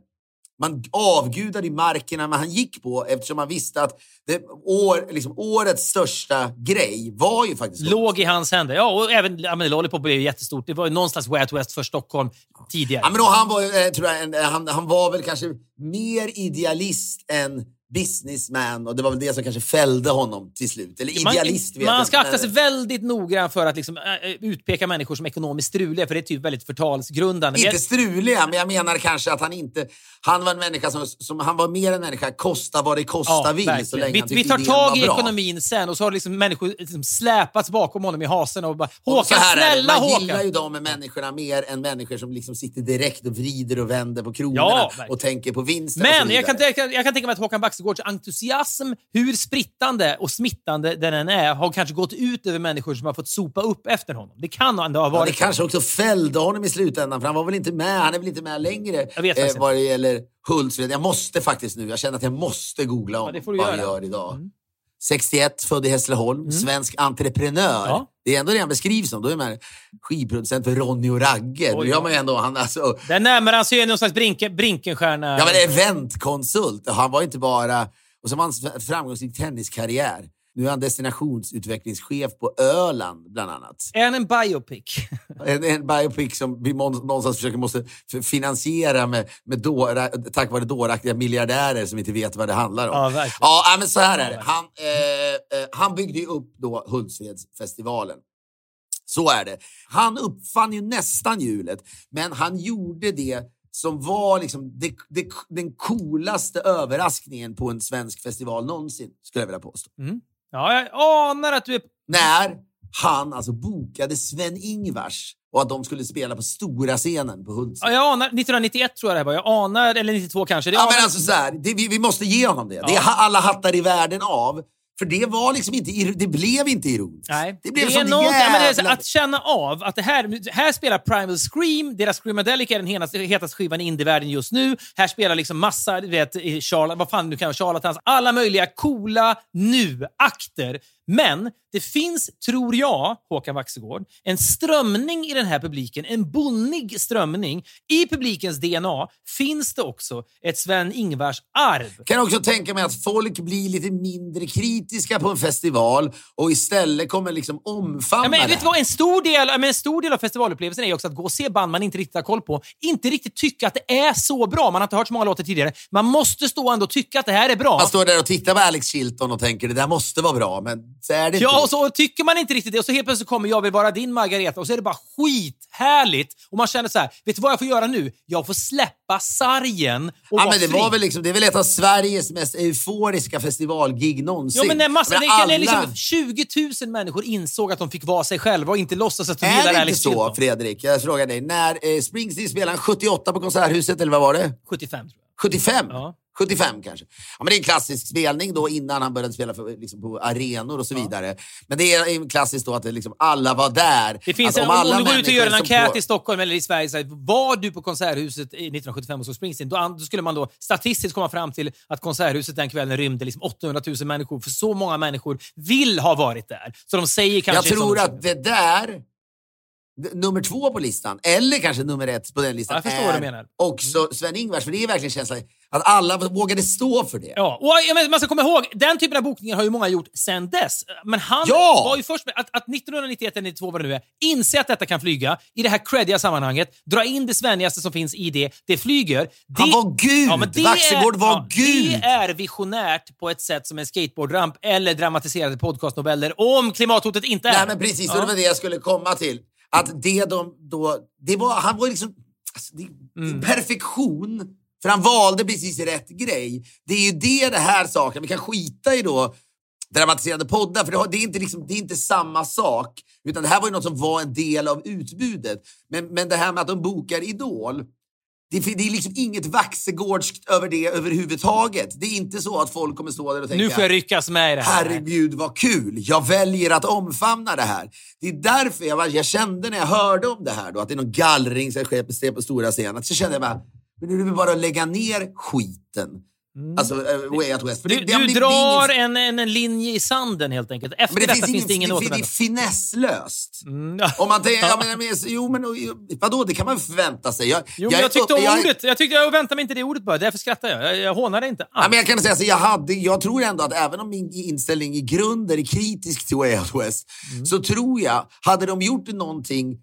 Man avgudade markerna men han gick på eftersom man visste att det, år, liksom, årets största grej var ju faktiskt Låg i hans händer. Ja, och även ja, men Lollipop blev ju jättestort. Det var ju någon slags Way Out West för Stockholm tidigare. Ja, men då, han, var, eh, tror jag, en, han, han var väl kanske mer idealist än businessman och det var väl det som kanske fällde honom till slut. Eller idealist man, vet man jag ska akta sig väldigt noggrant för att liksom, äh, utpeka människor som ekonomiskt struliga, för det är typ väldigt förtalsgrundande. Inte jag- struliga, men jag menar kanske att han inte... Han var en människa som, som han var mer en människa, kosta vad det kosta vill. Så verkligen. länge vi, han vi tar tag i ekonomin sen och så har liksom människor liksom släpats bakom honom i hasen och bara Och Håkan, så det, snälla man Håkan! gillar ju de människorna mer än människor som liksom sitter direkt och vrider och vänder på kronorna Ja, och tänker på vinsten. och så Men jag kan, tänka, jag kan tänka mig att Håkan Baxegårds entusiasm, hur sprittande och smittande den än är, har kanske gått ut över människor som har fått sopa upp efter honom. Det kan ändå ha Ja, varit det kanske också fällde honom i slutändan, för han var väl inte med. Han är väl inte med längre Jag vet faktiskt vad det gäller Hultsfred. Jag måste faktiskt nu, jag känner att jag måste googla om det får du vad han gör idag. 61, född i Hässleholm, svensk entreprenör. Mm. Ja. Det är ändå det han beskrivs som. Då är man skivproducent för Ronny och Ragge. Oj, gör man ju ändå, han alltså, Där närmar han sig någon slags brinke, Brinkenstjärna. Ja, men eventkonsult. Han var inte bara... Och så har han en framgångsrik tenniskarriär. Nu är han destinationsutvecklingschef på Öland, bland annat. Är han en biopic? En, en biopic som vi någonstans försöker måste finansiera med, med dåra, tack vare dåraktiga miljardärer som inte vet vad det handlar om. Ja, verkligen. Ja, ja, men så här är det. Han, eh, eh, han byggde ju upp då Hultsfredsfestivalen. Så är det. Han uppfann ju nästan hjulet, men han gjorde det som var liksom det, det, den coolaste överraskningen på en svensk festival någonsin, skulle jag vilja påstå. Ja, jag anar att du är... När han alltså bokade Sven-Ingvars och att de skulle spela på stora scenen på Hultsfred. Ja, jag anar... 1991 tror jag det var. Jag anar... Eller 92 kanske. Det Ja, men alltså så här, det, vi, vi måste ge honom det. Det är Ja. alla hattar i världen av. För det var liksom inte, det blev inte ironiskt. Nej. Det blev är något- ja, det är så, jävla... Att känna av att det här, här spelar Primal Scream, deras Screamadelic är den hetaste, hetaste skivan i indievärlden just nu. Här spelar liksom massa, du vet, charla, vad fan nu kan vara, charlatans, alla möjliga coola nu-akter. Men det finns, tror jag, Håkan Waxegård, en strömning i den här publiken, en bonnig strömning. I publikens DNA finns det också ett Sven-Ingvars-arv. kan också tänka mig att folk blir lite mindre kritiska på en festival och istället kommer liksom omfamna Ja, men, det. vet du vad? En, stor del, men en stor del av festivalupplevelsen är också att gå och se band man inte riktigt har koll på. Inte riktigt tycka att det är så bra. Man har inte hört så många låtar tidigare. Man måste stå ändå och tycka att det här är bra. Man står där och tittar på Alex Chilton och tänker det där måste vara bra, men så är det Ja, inte. och så tycker man inte riktigt det och så helt plötsligt kommer Jag vill vara din Margareta och så är det bara skithärligt. Och man känner så här, vet du vad jag får göra nu? Jag får släppa sargen och Ja, vara men det, fri. var väl liksom, det är väl ett av Sveriges mest euforiska festivalgig någonsin. Ja, men när massa, det, det är liksom alla- 20 000 människor insåg att de fick vara sig själva och inte låtsas att de Är gillar det Alex inte så. Fredrik? Jag frågar dig. När eh, Springsteen spelade han 78 på Konserthuset, eller vad var det? 75 tror jag. 75? Ja. 75 kanske. Ja, men det är en klassisk spelning då innan han började spela för, liksom, på arenor och så vidare. Men det är klassiskt då att det, liksom, alla var där. Det finns att en, om, om du går ut och gör en enkät på- i Stockholm eller i Sverige, så här, var du på Konserthuset i 1975 och såg Springsteen, då, då skulle man då statistiskt komma fram till att Konserthuset den kvällen rymde liksom 800 000 människor. För så många människor vill ha varit där. Så de säger kanske... Jag tror att det där, nummer två på listan, eller kanske nummer ett på den listan, Ja, menar. också Sven-Ingvars. För det är verkligen känslan att alla vågade stå för det. Ja, och man ska komma ihåg, den typen av bokningar har ju många gjort sen dess. Men han Ja! var ju först med att, att 1991 eller 92 vad det nu är, inse att detta kan flyga i det här creddiga sammanhanget, dra in det svennigaste som finns i det, det flyger. Det, Han var gud! Vaxegård var gud! Det är visionärt på ett sätt som en skateboardramp eller dramatiserade podcastnoveller om klimathotet inte är. Nej, men precis. Ja. Det var det jag skulle komma till. Att det de då... Det var, han var liksom... Alltså, det, Mm. Perfektion. För han valde precis rätt grej. Det är ju det det här saken. Vi kan skita i då dramatiserade poddar, för det, har, det, är inte liksom, det är inte samma sak. Utan det här var ju något som var en del av utbudet. Men, men det här med att de bokar Idol. Det, det är liksom inget vaxegårdskt över det överhuvudtaget. Det är inte så att folk kommer stå där och tänka Nu får jag ryckas med i det här. Herregud vad kul! Jag väljer att omfamna det här. Det är därför jag, jag kände när jag hörde om det här, då, att det är någon gallring som sker på, på stora scenen, så kände jag bara, men nu är det bara att lägga ner skiten. Alltså, uh, Way Out West. Du, det, det du blivit drar ingen- en, en, linje i sanden helt enkelt. Efter men det detta finns, finns det ingen det, det, det är återvändo. finesslöst. Mm, ja. Om man tänker, jag menar, men, jo men vadå, det kan man förvänta sig. Jag, Jo, men jag tyckte om jag- ordet. Jag, tyckte, jag väntade mig inte det ordet bara. Därför skrattar jag. Jag, jag hånar det inte Ja, men jag kan säga så jag, hade, jag tror ändå att även om min inställning i grunden är kritisk till Way Out West, Mm. så tror jag, hade de gjort någonting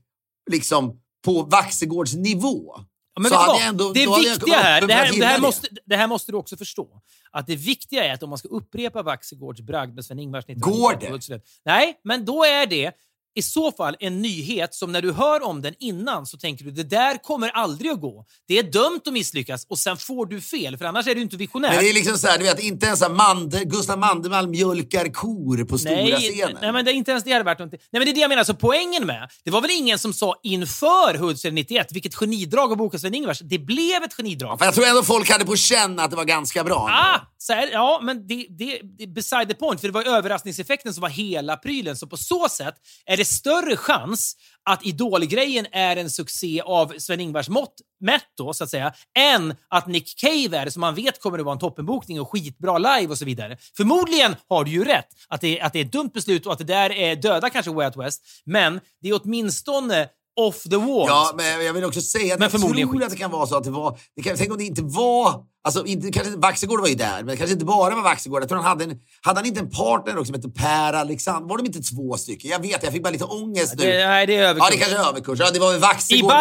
liksom på Vaxegårds nivå, Ja, men så hade jag ändå... det viktiga här, det här, det, måste, det här måste du också förstå. Att det viktiga är att om man ska upprepa Vaxegårds bragd med Sven-Ingvars Går det? 1991, Nej, men då är det i så fall en nyhet som när du hör om den innan så tänker du det där kommer aldrig att gå. Det är dömt att misslyckas och sen får du fel för annars är du inte visionär. Men det är liksom så här, du vet, inte ens Mande, Gustav Mandelmann mjölkar kor på stora Nej, scenen. nej, men det är inte ens det hade varit någonting. Nej, men det är det jag menar. Så poängen med, det var väl ingen som sa inför Hultsfred 91, vilket genidrag att boka Sven-Ingvars. Det blev ett genidrag. För jag tror ändå folk hade på känn att det var ganska bra. Ah, så här, ja, men det, det, det är beside the point, för det var överraskningseffekten som var hela prylen. Så på så sätt är det större chans att Idol-grejen är en succé av Sven-Ingvars mått mätt då, så att säga, än att Nick Cave är det som man vet kommer att vara en toppenbokning och skitbra live och så vidare. Förmodligen har du ju rätt att det, att det är ett dumt beslut och att det där är döda kanske Way Out West, men det är åtminstone off the wall. Ja, men jag vill också säga att Men jag tror skit. att det kan vara så att det var... Det kan, tänk om det inte var... Alltså, inte, kanske, Vaxegård var ju där, men kanske inte bara var Vaxegård. Jag tror han hade en... Hade han inte en partner också som hette Per Alexander? Var de inte två stycken? Jag vet, jag fick bara lite ångest nu. det, nej, det är ja, överkurs. det kanske är överkurs. Ja, det var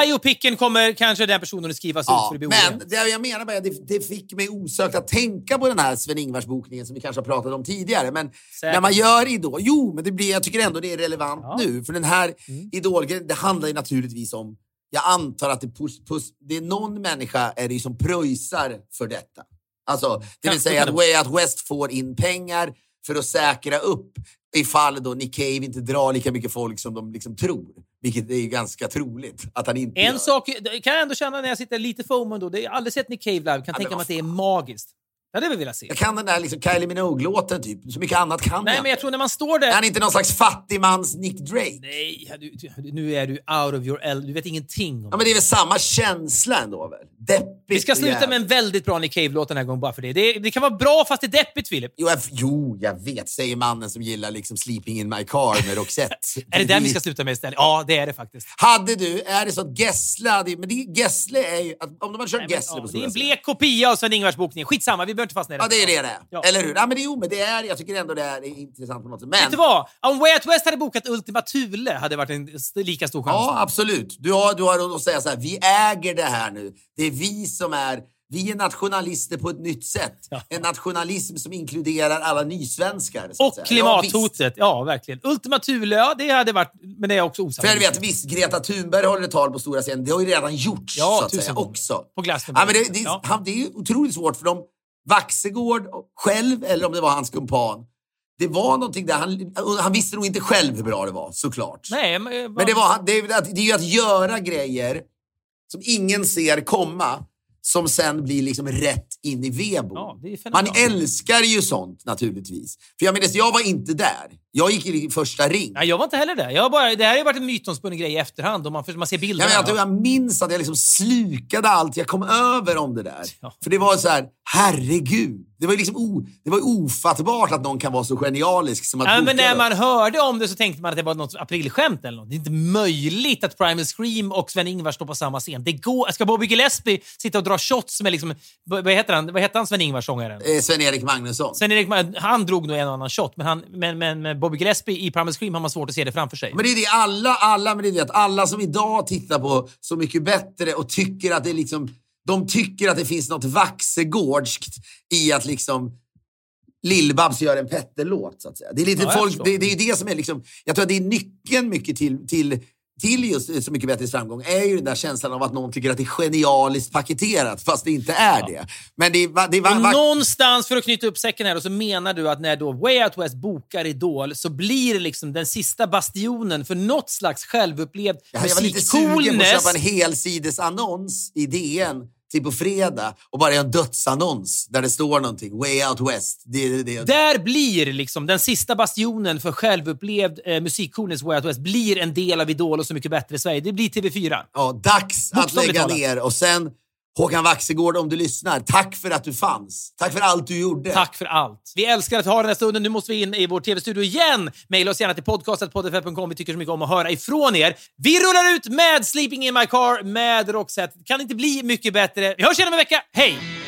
I biopicken kommer kanske den personen att skrivas ut Ja, för det men det jag menar bara, det, det fick mig osökt att tänka på den här Sven-Ingvars-bokningen som vi kanske har pratat om tidigare. Men Säkert. när man gör Idol, jo, men det blir, jag tycker ändå det är relevant Ja. Mm. nu. För den här Idol-grejen, det handlar ju naturligtvis om, jag antar att det, pus, pus, det är någon människa är det som pröjsar för detta. Alltså, det vill säga att Way Out West får in pengar för att säkra upp ifall då Nick Cave inte drar lika mycket folk som de liksom tror. Vilket är ganska troligt att han inte En gör. sak kan jag ändå känna när jag sitter lite FOMO då. Det jag har aldrig sett Nick Cave live. Kan men tänka mig att det är magiskt. Det hade jag velat se. Jag kan den där liksom Kylie Minogue-låten typ. Så mycket annat kan Nej, jag men jag tror när man står Är där... han inte någon slags fattigmans Nick Drake? Nej, du, nu är du out of your L. Du vet ingenting om Ja, men det är väl samma känsla ändå väl? Deppigt Vi ska sluta med en väldigt bra Nick Cave-låt den här gången bara för det. det. Det kan vara bra fast det är deppigt, Filip. Jo jag, jo, jag vet, säger mannen som gillar liksom Sleeping in my car med Roxette. Är det den vi ska sluta med istället? Ja, det är det faktiskt. Hade du, är det så att Gessle men det, Gessle är ju, att om de hade kört Nej, Gessle ja, på det är en blek kopia av Sven-Ingvars bokning. Skitsamma, vi inte fastna i Ja, det är det det är. Ja. Eller hur? Ja, men det, jo, men det är, jag tycker ändå det är intressant på något sätt. Men, Vet du vad? Om Way Out West hade bokat Ultima Thule hade det varit en lika stor chans. Ja, absolut. Du har, du har att säga så här, vi äger det här nu. Det är vi som är, vi är nationalister på ett nytt sätt. Ja. En nationalism som inkluderar alla nysvenskar. Och säga. Ja, klimathotet. Ja, verkligen. Ultima Thule, ja, det hade varit... Men det är också visst. För jag osannolikt. vet, visst, Greta Thunberg håller tal på stora scenen. Det har ju redan gjorts, Ja, så att säga, gånger. också. På Glastonbury. Ja, men det, det, Ja. han, det är ju otroligt svårt för dem. Vaxegård själv, eller om det var hans kumpan. Det var någonting där, han, han visste nog inte själv hur bra det var, såklart. Nej, men... Men det, var, det, det är ju att göra grejer som ingen ser komma, som sen blir liksom rätt in i vedboden. Ja, Man älskar ju sånt naturligtvis. För jag minns, jag var inte där. Jag gick i första ring. Nej, jag var inte heller där. Jag bara, det här har varit en mytomspunnen grej i efterhand. Och man, man ser bilderna. Jag, men jag, jag minns att jag liksom slukade allt jag kom över om det där. Ja. För det var så här, herregud. Det var liksom o, det var ofattbart att någon kan vara så genialisk som att Ja, men när det. man hörde om det så tänkte man att det var något aprilskämt eller något. Det är inte möjligt att Primal Scream och Sven-Ingvars står på samma scen. Det går, ska Bobby Gillespie sitta och dra shots med liksom... Heter han? Vad heter han Sven-Ingvars-sångaren? Eh, Sven-Erik Magnusson. Sven-Erik, han drog nog en och annan shot, men, han, men, men, men Bobby Gillespie i Primal Scream har man svårt att se det framför sig. Men det är det alla, alla, men det är det att alla som idag tittar på Så mycket bättre och tycker att det är liksom, de tycker att det finns något vaxegårdskt i att liksom Lill-Babs gör en Petter-låt, så att säga. Det är lite Ja, folk, det, det är det som är liksom, jag tror att det är nyckeln mycket till, till till just Så mycket bättre framgång är ju den där känslan av att någon tycker att det är genialiskt paketerat fast det inte är det. Men det är, det är någonstans, för att knyta upp säcken här, och så menar du att när då Way Out West bokar Idol så blir det liksom den sista bastionen för något slags självupplevd Jag var lite sugen på att köpa en helsidesannons i DN till på fredag och bara göra en dödsannons där det står någonting. Way out west. Det, det. Där blir liksom den sista bastionen för självupplevd eh, musikcoolness Way Out West blir en del av Idol och Så mycket bättre Sverige. Det blir TV4. Ja, dags att lägga ner. Och sen Håkan Waxegård, om du lyssnar. Tack för att du fanns. Tack för allt du gjorde. Tack för allt. Vi älskar att ha den här stunden. Nu måste vi in i vår tv-studio igen. Maila oss gärna till podcastetpoddfm.com. Vi tycker så mycket om att höra ifrån er. Vi rullar ut med Sleeping in my car med Roxette. Kan inte bli mycket bättre. Vi hörs igen om en vecka. Hej!